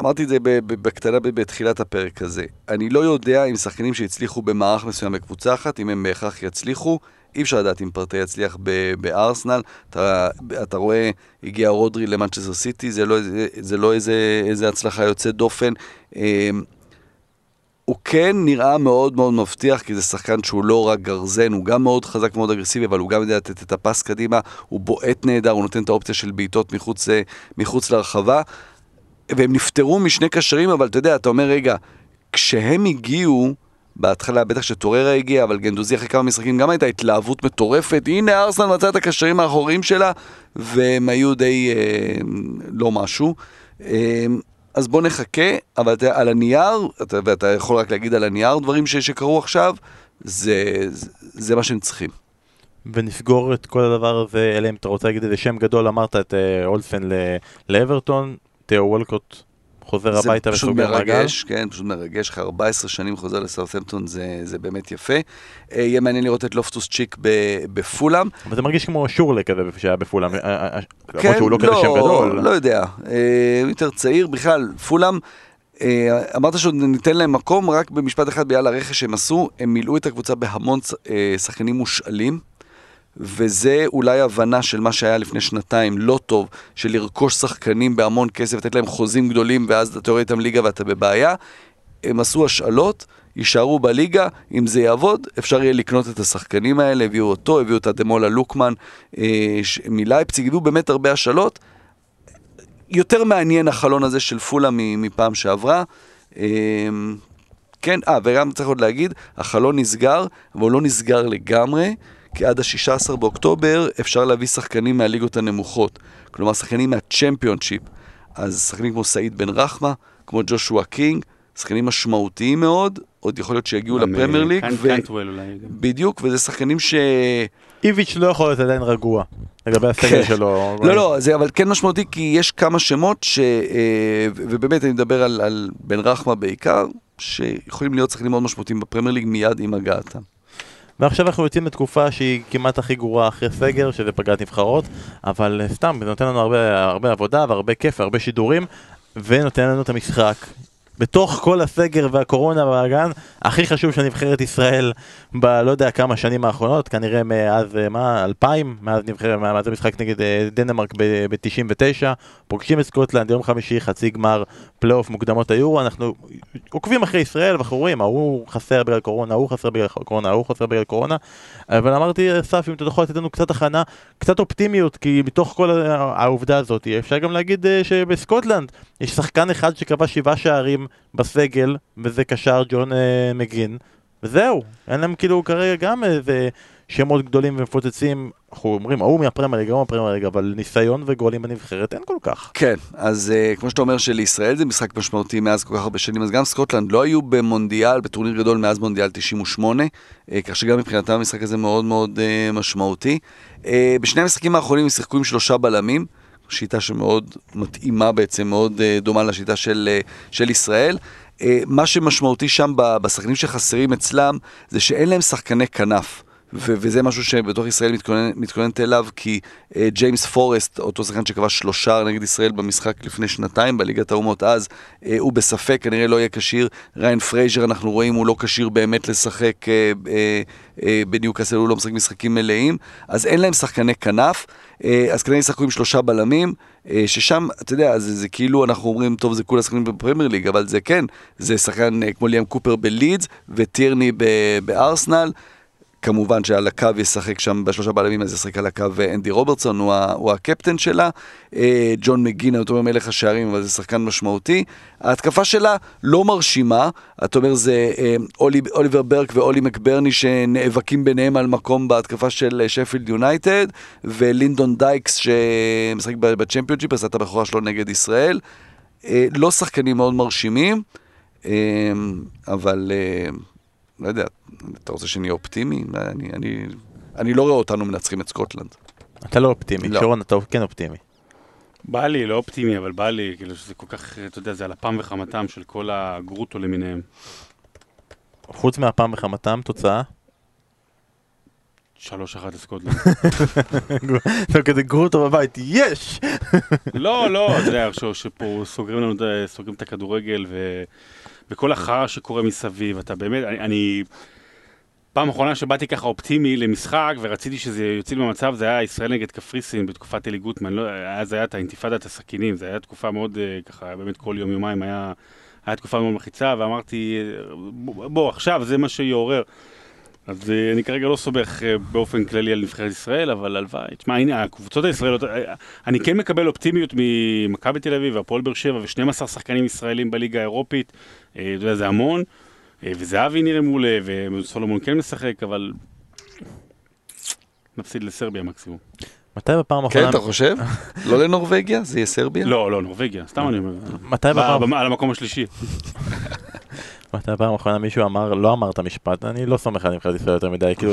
S3: אמרתי את זה בקטנה בתחילת הפרק הזה. אני לא יודע אם שחקנים שהצליחו במערך מסוים בקבוצה אחת, אם הם בהכרח יצליחו. אי אפשר לדעת אם פרטי יצליח בארסנל. אתה, אתה רואה, הגיע רודרי למנצ'סטר סיטי, זה לא, זה, לא איזה, איזה הצלחה יוצאת דופן. הוא כן נראה מאוד מאוד מבטיח, כי זה שחקן שהוא לא רק גרזן, הוא גם מאוד חזק ומאוד אגרסיבי, אבל הוא גם יודע לתת את הפס קדימה, הוא בועט נהדר, הוא נותן את האופציה של בעיטות מחוץ, אה, מחוץ לרחבה. והם נפטרו משני קשרים, אבל אתה יודע, אתה אומר, רגע, כשהם הגיעו, בהתחלה, בטח שטוררה הגיע, אבל גנדוזי אחרי כמה משחקים גם הייתה התלהבות מטורפת, הנה ארסנל מצא את הקשרים האחוריים שלה, והם היו די אה, לא משהו. אה, אז בוא נחכה, אבל אתה, על הנייר, אתה, ואתה יכול רק להגיד על הנייר דברים ש, שקרו עכשיו, זה, זה, זה מה שהם צריכים.
S1: ונסגור את כל הדבר הזה, אלא אם אתה רוצה להגיד איזה שם גדול, אמרת את אה, אולסן ל- לאברטון, תיאו וולקוט חוזר הביתה
S3: זה פשוט
S1: וסוגר מעגל.
S3: מרגש, כן, פשוט מרגש, אחרי 14 שנים חוזר לסאות'מפטון, זה, זה באמת יפה. אה, יהיה מעניין לראות את לופטוס צ'יק בפולאם.
S1: אבל זה מרגיש כמו שורלה כזה שהיה בפולאם, אה, אה, למרות שהוא לא כזה שם גדול.
S3: לא יודע, יותר צעיר, בכלל, פולאם, אמרת שעוד ניתן להם מקום, רק במשפט אחד בגלל הרכש שהם עשו, הם מילאו את הקבוצה בהמון שחקנים מושאלים. וזה אולי הבנה של מה שהיה לפני שנתיים, לא טוב, של לרכוש שחקנים בהמון כסף, לתת להם חוזים גדולים, ואז אתה יורד איתם ליגה ואתה בבעיה. הם עשו השאלות, יישארו בליגה, אם זה יעבוד, אפשר יהיה לקנות את השחקנים האלה, הביאו אותו, הביאו את הדמולה לוקמן אה, מלייפציג, הביאו באמת הרבה השאלות. יותר מעניין החלון הזה של פולה מפעם שעברה. אה, כן, אה, וגם צריך עוד להגיד, החלון נסגר, אבל הוא לא נסגר לגמרי, כי עד ה-16 באוקטובר אפשר להביא שחקנים מהליגות הנמוכות. כלומר, שחקנים מהצ'מפיונשיפ. אז שחקנים כמו סעיד בן רחמה, כמו ג'ושוע קינג, שחקנים משמעותיים מאוד, עוד יכול להיות שיגיעו
S2: גם,
S3: לפרמייר
S2: אה,
S3: ליג.
S2: קנטוול אולי.
S3: בדיוק, וזה שחקנים ש...
S1: איביץ' לא יכול להיות עדיין רגוע לגבי הסגל
S3: כן.
S1: שלו.
S3: לא, לא, זה אבל כן משמעותי, כי יש כמה שמות ש... אה, ובאמת, אני מדבר על, על בן רחמה בעיקר, שיכולים להיות שחקנים מאוד משמעותיים בפרמייר ליג מיד עם הגעתם.
S1: ועכשיו אנחנו יוצאים לתקופה שהיא כמעט הכי גרועה אחרי סגר, שזה פגרת נבחרות, אבל אה, סתם, זה נותן לנו הרבה, הרבה עבודה והרבה כיף והרבה שידורים, ונותן לנו את המשחק. בתוך כל הסגר והקורונה והגן, הכי חשוב של נבחרת ישראל בלא יודע כמה שנים האחרונות, כנראה מאז, אה, מה, 2000, מאז נבחרת, מאז המשחק נגד אה, דנמרק ב-99, פוגשים את סקוטלנד יום חמישי, חצי גמר, פלייאוף מוקדמות היורו, אנחנו עוקבים אחרי ישראל ואנחנו רואים, ההוא חסר בגלל קורונה, ההוא חסר בגלל קורונה, ההוא חסר בגלל קורונה, אבל אמרתי, אסף, אם אתה יכול לתת לנו קצת הכנה, קצת אופטימיות, כי מתוך כל העובדה הזאת, אפשר גם להגיד אה, שבסקוטלנד יש שחקן אחד שקבע שבעה שערים בסגל, וזה קשר ג'ון אה, מקגין, וזהו, אין להם כאילו כרגע גם איזה שמות גדולים ומפוצצים, אנחנו אומרים, ההוא מהפרמייר ליג, ההוא מהפרמייר ליג, אבל ניסיון וגולים בנבחרת אין כל כך.
S3: כן, אז אה, כמו שאתה אומר שלישראל זה משחק משמעותי מאז כל כך הרבה שנים, אז גם סקוטלנד לא היו במונדיאל, בטורניר גדול מאז מונדיאל 98, אה, כך שגם מבחינתם המשחק הזה מאוד מאוד אה, משמעותי. אה, בשני המשחקים האחרונים הם שיחקו עם שלושה בלמים, שיטה שמאוד מתאימה בעצם, מאוד אה, דומה לשיטה של, אה, של ישראל. אה, מה שמשמעותי שם בשחקנים שחסרים אצלם, זה שאין להם שחקני כנף. ו- וזה משהו שבתוך ישראל מתכונן, מתכוננת אליו, כי אה, ג'יימס פורסט, אותו שחקן שכבש שלושה נגד ישראל במשחק לפני שנתיים בליגת האומות אז, אה, הוא בספק, כנראה לא יהיה כשיר. ראיין פרייזר, אנחנו רואים, הוא לא כשיר באמת לשחק אה, אה, אה, בניוקאסל, הוא לא משחק משחקים מלאים, אז אין להם שחקני כנף, uh, אז כנראה ישחקו עם שלושה בלמים. ששם, אתה יודע, זה, זה כאילו אנחנו אומרים, טוב, זה כולה שחקנים בפרמייר ליג, אבל זה כן, זה שחקן כמו ליאם קופר בלידס וטירני בארסנל. כמובן שעל הקו ישחק שם בשלושה בלמים, אז ישחק על הקו אנדי רוברטסון, הוא, הוא הקפטן שלה. אה, ג'ון מגינה, אומר מלך השערים, אבל זה שחקן משמעותי. ההתקפה שלה לא מרשימה, אתה אומר זה אה, אולי, אוליבר ברק ואולי מקברני שנאבקים ביניהם על מקום בהתקפה של אה, שפילד יונייטד, ולינדון דייקס שמשחק ב- בצ'מפיונשיפ, עשה את הבכורה שלו נגד ישראל. אה, לא שחקנים מאוד מרשימים, אה, אבל... אה, לא יודע, אתה רוצה שנהיה אופטימיים? אני, אני, אני לא רואה אותנו מנצחים את סקוטלנד.
S1: אתה לא אופטימי,
S3: לא.
S1: שרון אתה כן אופטימי.
S2: בא לי, לא אופטימי, אבל בא לי, כאילו שזה כל כך, אתה יודע, זה על אפם וחמתם של כל הגרוטו למיניהם.
S1: חוץ מהפעם בחמתם, תוצאה.
S2: שלוש אחת לסקוטלנד.
S1: זה כזה גרוטו בבית, יש!
S2: לא, לא, אתה יודע, שפה סוגרים לנו, סוגרים את הכדורגל ו... וכל החרא שקורה מסביב, אתה באמת, אני, אני... פעם אחרונה שבאתי ככה אופטימי למשחק ורציתי שזה יוציא במצב, זה היה ישראל נגד קפריסין בתקופת אלי גוטמן, לא, אז היה את האינתיפאדת הסכינים, זו הייתה תקופה מאוד, אה, ככה, באמת כל יום יומיים היה, היה תקופה מאוד מלחיצה, ואמרתי, אה, בוא, בוא, עכשיו זה מה שיעורר. אז אה, אני כרגע לא סומך אה, באופן כללי על נבחרת ישראל, אבל הלוואי. תשמע, הנה, הקבוצות הישראליות, אה, אני כן מקבל אופטימיות ממכבי תל אביב והפועל באר שבע ו-12 שחקנים ישראלים בליגה האירופית. אתה יודע, זה המון. וזהבי נראה מעולה, וסולומון כן משחק, אבל... נפסיד לסרביה מקסימום.
S1: מתי בפעם
S3: כן,
S1: האחרונה...
S3: אתה חושב? לא לנורבגיה? זה יהיה סרביה?
S2: לא, לא, נורבגיה, סתם אני אומר.
S1: מתי בפעם...
S2: על המקום השלישי.
S1: מתי בפעם האחרונה מישהו אמר, לא אמר את המשפט, אני לא סומך על נבחרת ישראל יותר מדי, כאילו,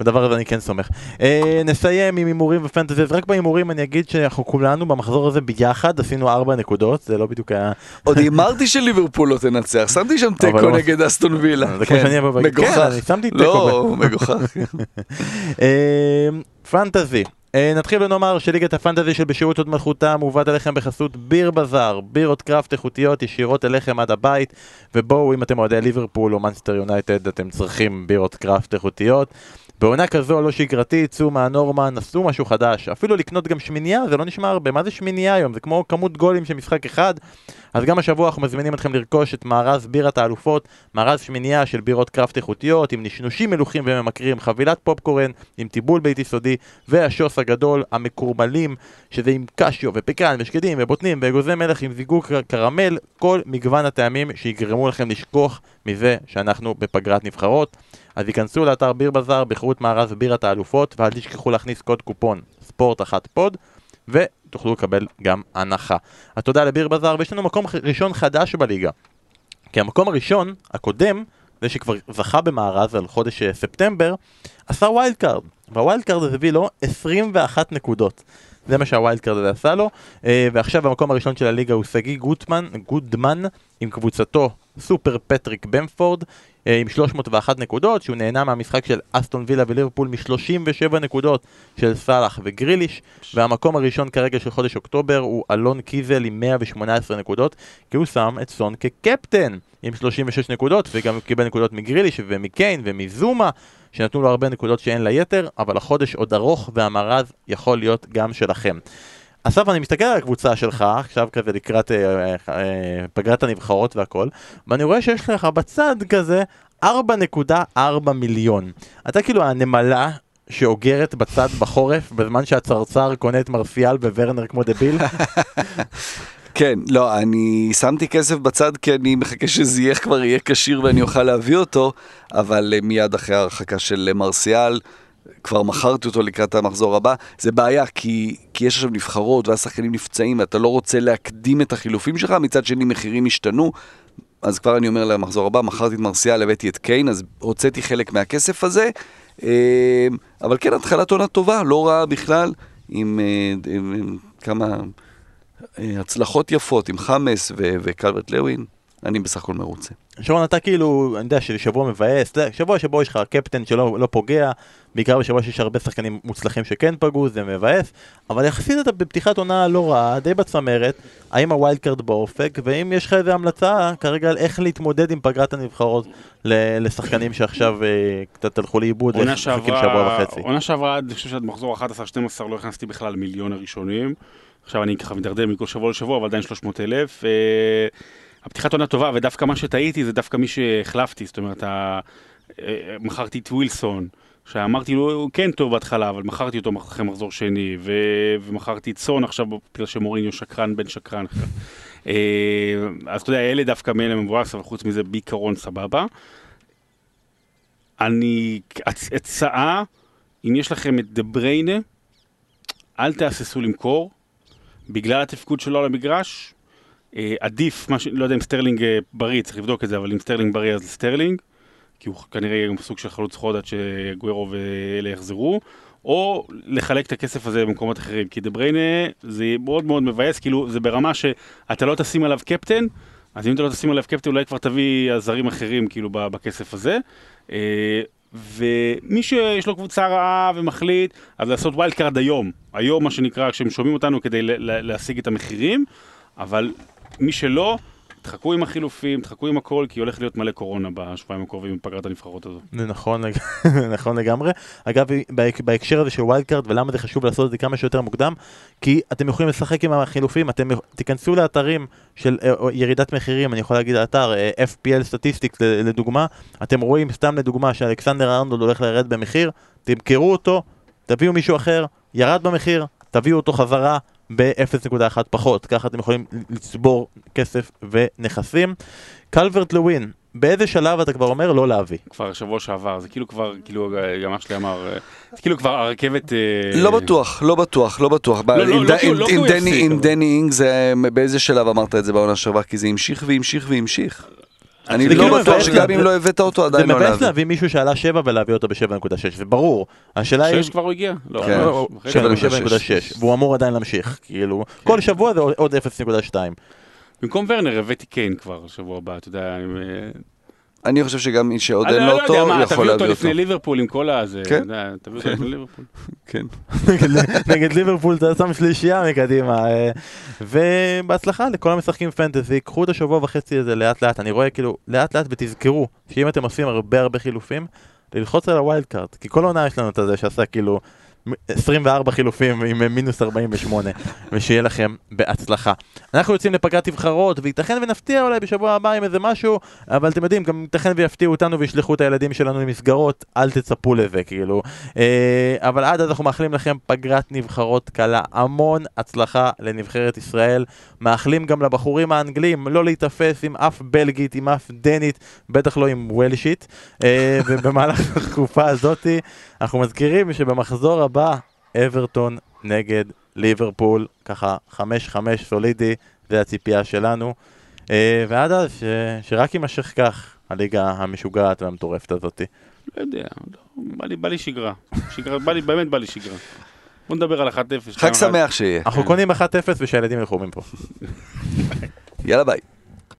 S1: בדבר הזה אני כן סומך. אה, נסיים עם הימורים ופנטזי, אז רק בהימורים אני אגיד שאנחנו כולנו במחזור הזה ביחד עשינו ארבע נקודות, זה לא בדיוק היה...
S3: עוד הימרתי שליברפול לא תנצח, שמתי שם תיקו
S1: אבל-
S3: נגד אסטון וילה.
S1: זה כמו
S3: כן.
S1: שאני אבוא
S3: מגוחך.
S1: כן, אני שמתי תיקו.
S3: לא, מגוחך.
S1: אה, פנטזי. אה, נתחיל ונאמר שליגת הפנטזי של בשירות עוד מלכותה מובאת אליכם בחסות ביר בזאר, בירות קראפט איכותיות ישירות אליכם עד הבית ובואו אם אתם אוהדי ליברפול או מנסטר יונייטד אתם צריכים בירות קראפט איכותיות בעונה כזו לא שגרתית, צאו מהנורמה, נסו משהו חדש. אפילו לקנות גם שמינייה, זה לא נשמע הרבה. מה זה שמינייה היום? זה כמו כמות גולים של משחק אחד. אז גם השבוע אנחנו מזמינים אתכם לרכוש את מארז בירת האלופות, מארז שמינייה של בירות קראפט איכותיות, עם נשנושים מלוכים וממכרים, חבילת פופקורן, עם טיבול בית יסודי, והשוס הגדול, המקורמלים, שזה עם קשיו ופקן ושקדים ובוטנים ואגוזי מלך עם זיגוג קרמל, כל מגוון הטעמים שיגרמו לכם לשכוח מזה שאנחנו בפגרת נבחרות. אז ייכנסו לאתר ביר בזאר, בחרו את מארז בירת האלופות, ואל תשכחו להכניס קוד קופון ספורט אחת פוד, ותוכלו לקבל גם הנחה. אז תודה לביר בזאר, ויש לנו מקום ראשון חדש בליגה. כי המקום הראשון, הקודם, זה שכבר זכה במארז על חודש אה, ספטמבר, עשה wild card, וה wild card הזה הביא לו 21 נקודות. זה מה שה wild card הזה עשה לו, אה, ועכשיו במקום הראשון של הליגה הוא שגיא גוטמן, גודמן, עם קבוצתו סופר פטריק במפורד, עם 301 נקודות, שהוא נהנה מהמשחק של אסטון וילה וליברפול מ-37 נקודות של סאלח וגריליש, והמקום הראשון כרגע של חודש אוקטובר הוא אלון קיזל עם 118 נקודות, כי הוא שם את סון כקפטן עם 36 נקודות, וגם קיבל נקודות מגריליש ומקיין ומזומה, שנתנו לו הרבה נקודות שאין ליתר, אבל החודש עוד ארוך והמארז יכול להיות גם שלכם. אסף, אני מסתכל על הקבוצה שלך, עכשיו כזה לקראת אה, אה, אה, פגרת הנבחרות והכל, ואני רואה שיש לך בצד כזה 4.4 מיליון. אתה כאילו הנמלה שאוגרת בצד בחורף, בזמן שהצרצר קונה את מרסיאל וורנר כמו דביל?
S3: כן, לא, אני שמתי כסף בצד כי אני מחכה שזייח כבר יהיה כשיר ואני אוכל להביא אותו, אבל אה, מיד אחרי ההרחקה של מרסיאל, כבר מכרתי אותו לקראת המחזור הבא, זה בעיה, כי, כי יש עכשיו נבחרות והשחקנים נפצעים ואתה לא רוצה להקדים את החילופים שלך, מצד שני מחירים השתנו, אז כבר אני אומר למחזור הבא, מכרתי את מרסיאל, הבאתי את קיין, אז הוצאתי חלק מהכסף הזה, אה, אבל כן, התחלת עונה טובה, לא רעה בכלל, עם, אה, עם, עם כמה הצלחות יפות, עם חמאס וקלברט לוין. אני בסך הכל מרוצה.
S1: שרון, אתה כאילו, אני יודע ששבוע מבאס, שבוע שבו יש לך קפטן שלא לא פוגע, בעיקר בשבוע שיש הרבה שחקנים מוצלחים שכן פגעו, זה מבאס, אבל יחסית אתה בפתיחת עונה לא רעה, די בצמרת, האם ה wild card באופק, ואם יש לך איזה המלצה כרגע על איך להתמודד עם פגרת הנבחרות לשחקנים שעכשיו אה, קצת תלכו לאיבוד,
S2: שבוע וחצי. עונה שעברה, אני חושב שעד מחזור 11-12 לא הכנסתי בכלל מיליון הראשונים, עכשיו אני ככה מדרדר מכל שבוע לשבוע, אבל עדיין 300 אלף. הפתיחת עונה טובה, ודווקא מה שטעיתי זה דווקא מי שהחלפתי, זאת אומרת. אה, מכרתי את ווילסון, שאמרתי לו, הוא כן טוב בהתחלה, אבל מכרתי אותו אחרי מחזור שני, ו... ומכרתי את סון עכשיו, בגלל שמוריניו שקרן בן שקרן. אה, אז אתה יודע, אלה דווקא מאלה מבואס, אבל חוץ מזה בעיקרון סבבה. אני, הצעה, אם יש לכם את דה בריינה, אל תהססו למכור, בגלל התפקוד שלו על המגרש, עדיף, מש... לא יודע אם סטרלינג אה, בריא, צריך לבדוק את זה, אבל אם סטרלינג בריא אז סטרלינג, כי הוא כנראה יהיה גם סוג של חלוץ חוד עד שאגוארו ואלה יחזרו, או לחלק את הכסף הזה במקומות אחרים, כי דה בריינה זה מאוד מאוד מבאס, כאילו זה ברמה שאתה לא תשים עליו קפטן, אז אם אתה לא תשים עליו קפטן אולי כבר תביא עזרים אחרים כאילו בכסף הזה. אה, ומי שיש לו קבוצה רעה ומחליט, אז לעשות wild card היום, היום מה שנקרא, כשהם שומעים אותנו כדי להשיג את המחירים, אבל מי שלא, תחכו עם החילופים, תחכו עם הכל, כי הולך להיות מלא קורונה בשבועיים הקרובים בפגרת הנבחרות הזו.
S1: נכון, נכון לגמרי. אגב, בהקשר הזה של wild card, ולמה זה חשוב לעשות את זה כמה שיותר מוקדם, כי אתם יכולים לשחק עם החילופים, אתם תיכנסו לאתרים של אה, ירידת מחירים, אני יכול להגיד אתר אה, FPL Statistics לדוגמה, אתם רואים סתם לדוגמה שאלכסנדר ארנולד הולך לרדת במחיר, תמכרו אותו, תביאו מישהו אחר, ירד במחיר, תביאו אותו חזרה, ב-0.1 פחות, ככה אתם יכולים לצבור כסף ונכסים. קלברט לווין, באיזה שלב אתה כבר אומר לא להביא?
S2: כבר שבוע שעבר, זה כאילו כבר, כאילו גם אח שלי אמר, זה כאילו כבר הרכבת... אה,
S3: לא בטוח, לא בטוח, לא בטוח. עם דני אינג, באיזה שלב אמרת את זה בעונה שעברה? כי זה המשיך והמשיך והמשיך. אני לא כאילו בטוח שגם אם לא הבאת אותו עדיין לא
S1: להביא. זה מבאס להביא מישהו שעלה 7 ולהביא אותו ב-7.6, זה ברור. השאלה
S2: היא... 6 כבר הוא הגיע?
S1: לא. כן, 7.6, והוא אמור עדיין להמשיך, כאילו, כן. כל שבוע זה עוד 0.2.
S2: במקום ורנר הבאתי קיין כבר שבוע הבא, אתה יודע,
S3: אני חושב שגם מי שעוד אין לו אותו, יכול להביא אותו. תביא אותו
S2: לפני ליברפול עם כל הזה, כן, תביא אותו לפני ליברפול.
S3: כן.
S1: נגד ליברפול אתה שם שלישייה מקדימה. אה, ובהצלחה לכל המשחקים פנטזי, קחו את השבוע וחצי הזה לאט לאט, אני רואה כאילו לאט לאט ותזכרו שאם אתם עושים הרבה הרבה חילופים, ללחוץ על הווילד קארט, כי כל עונה יש לנו את הזה שעשה כאילו 24 חילופים עם מינוס 48, ושיהיה לכם בהצלחה. אנחנו יוצאים לפגרת נבחרות, וייתכן ונפתיע אולי בשבוע הבא עם איזה משהו, אבל אתם יודעים, גם ייתכן ויפתיעו אותנו וישלחו את הילדים שלנו למסגרות, אל תצפו לזה, כאילו. אה, אבל עד אז אנחנו מאחלים לכם פגרת נבחרות קלה, המון הצלחה לנבחרת ישראל. מאחלים גם לבחורים האנגלים לא להיתפס עם אף בלגית, עם אף דנית, בטח לא עם וולשית. אה, ובמהלך התקופה הזאתי, אנחנו מזכירים שבמחזור הבא, אברטון נגד ליברפול, ככה 5-5 סולידי, זה הציפייה שלנו. אה, ועד אז, ש... שרק יימשך כך, הליגה המשוגעת והמטורפת הזאתי.
S2: לא יודע, לא, בא לי- בא לי שגרה. שגרה, בא לי, באמת בא לי שגרה. בוא נדבר על 1-0.
S3: חג שמח שיהיה.
S1: אנחנו קונים 1-0 ושהילדים ילכו מפה.
S3: יאללה ביי.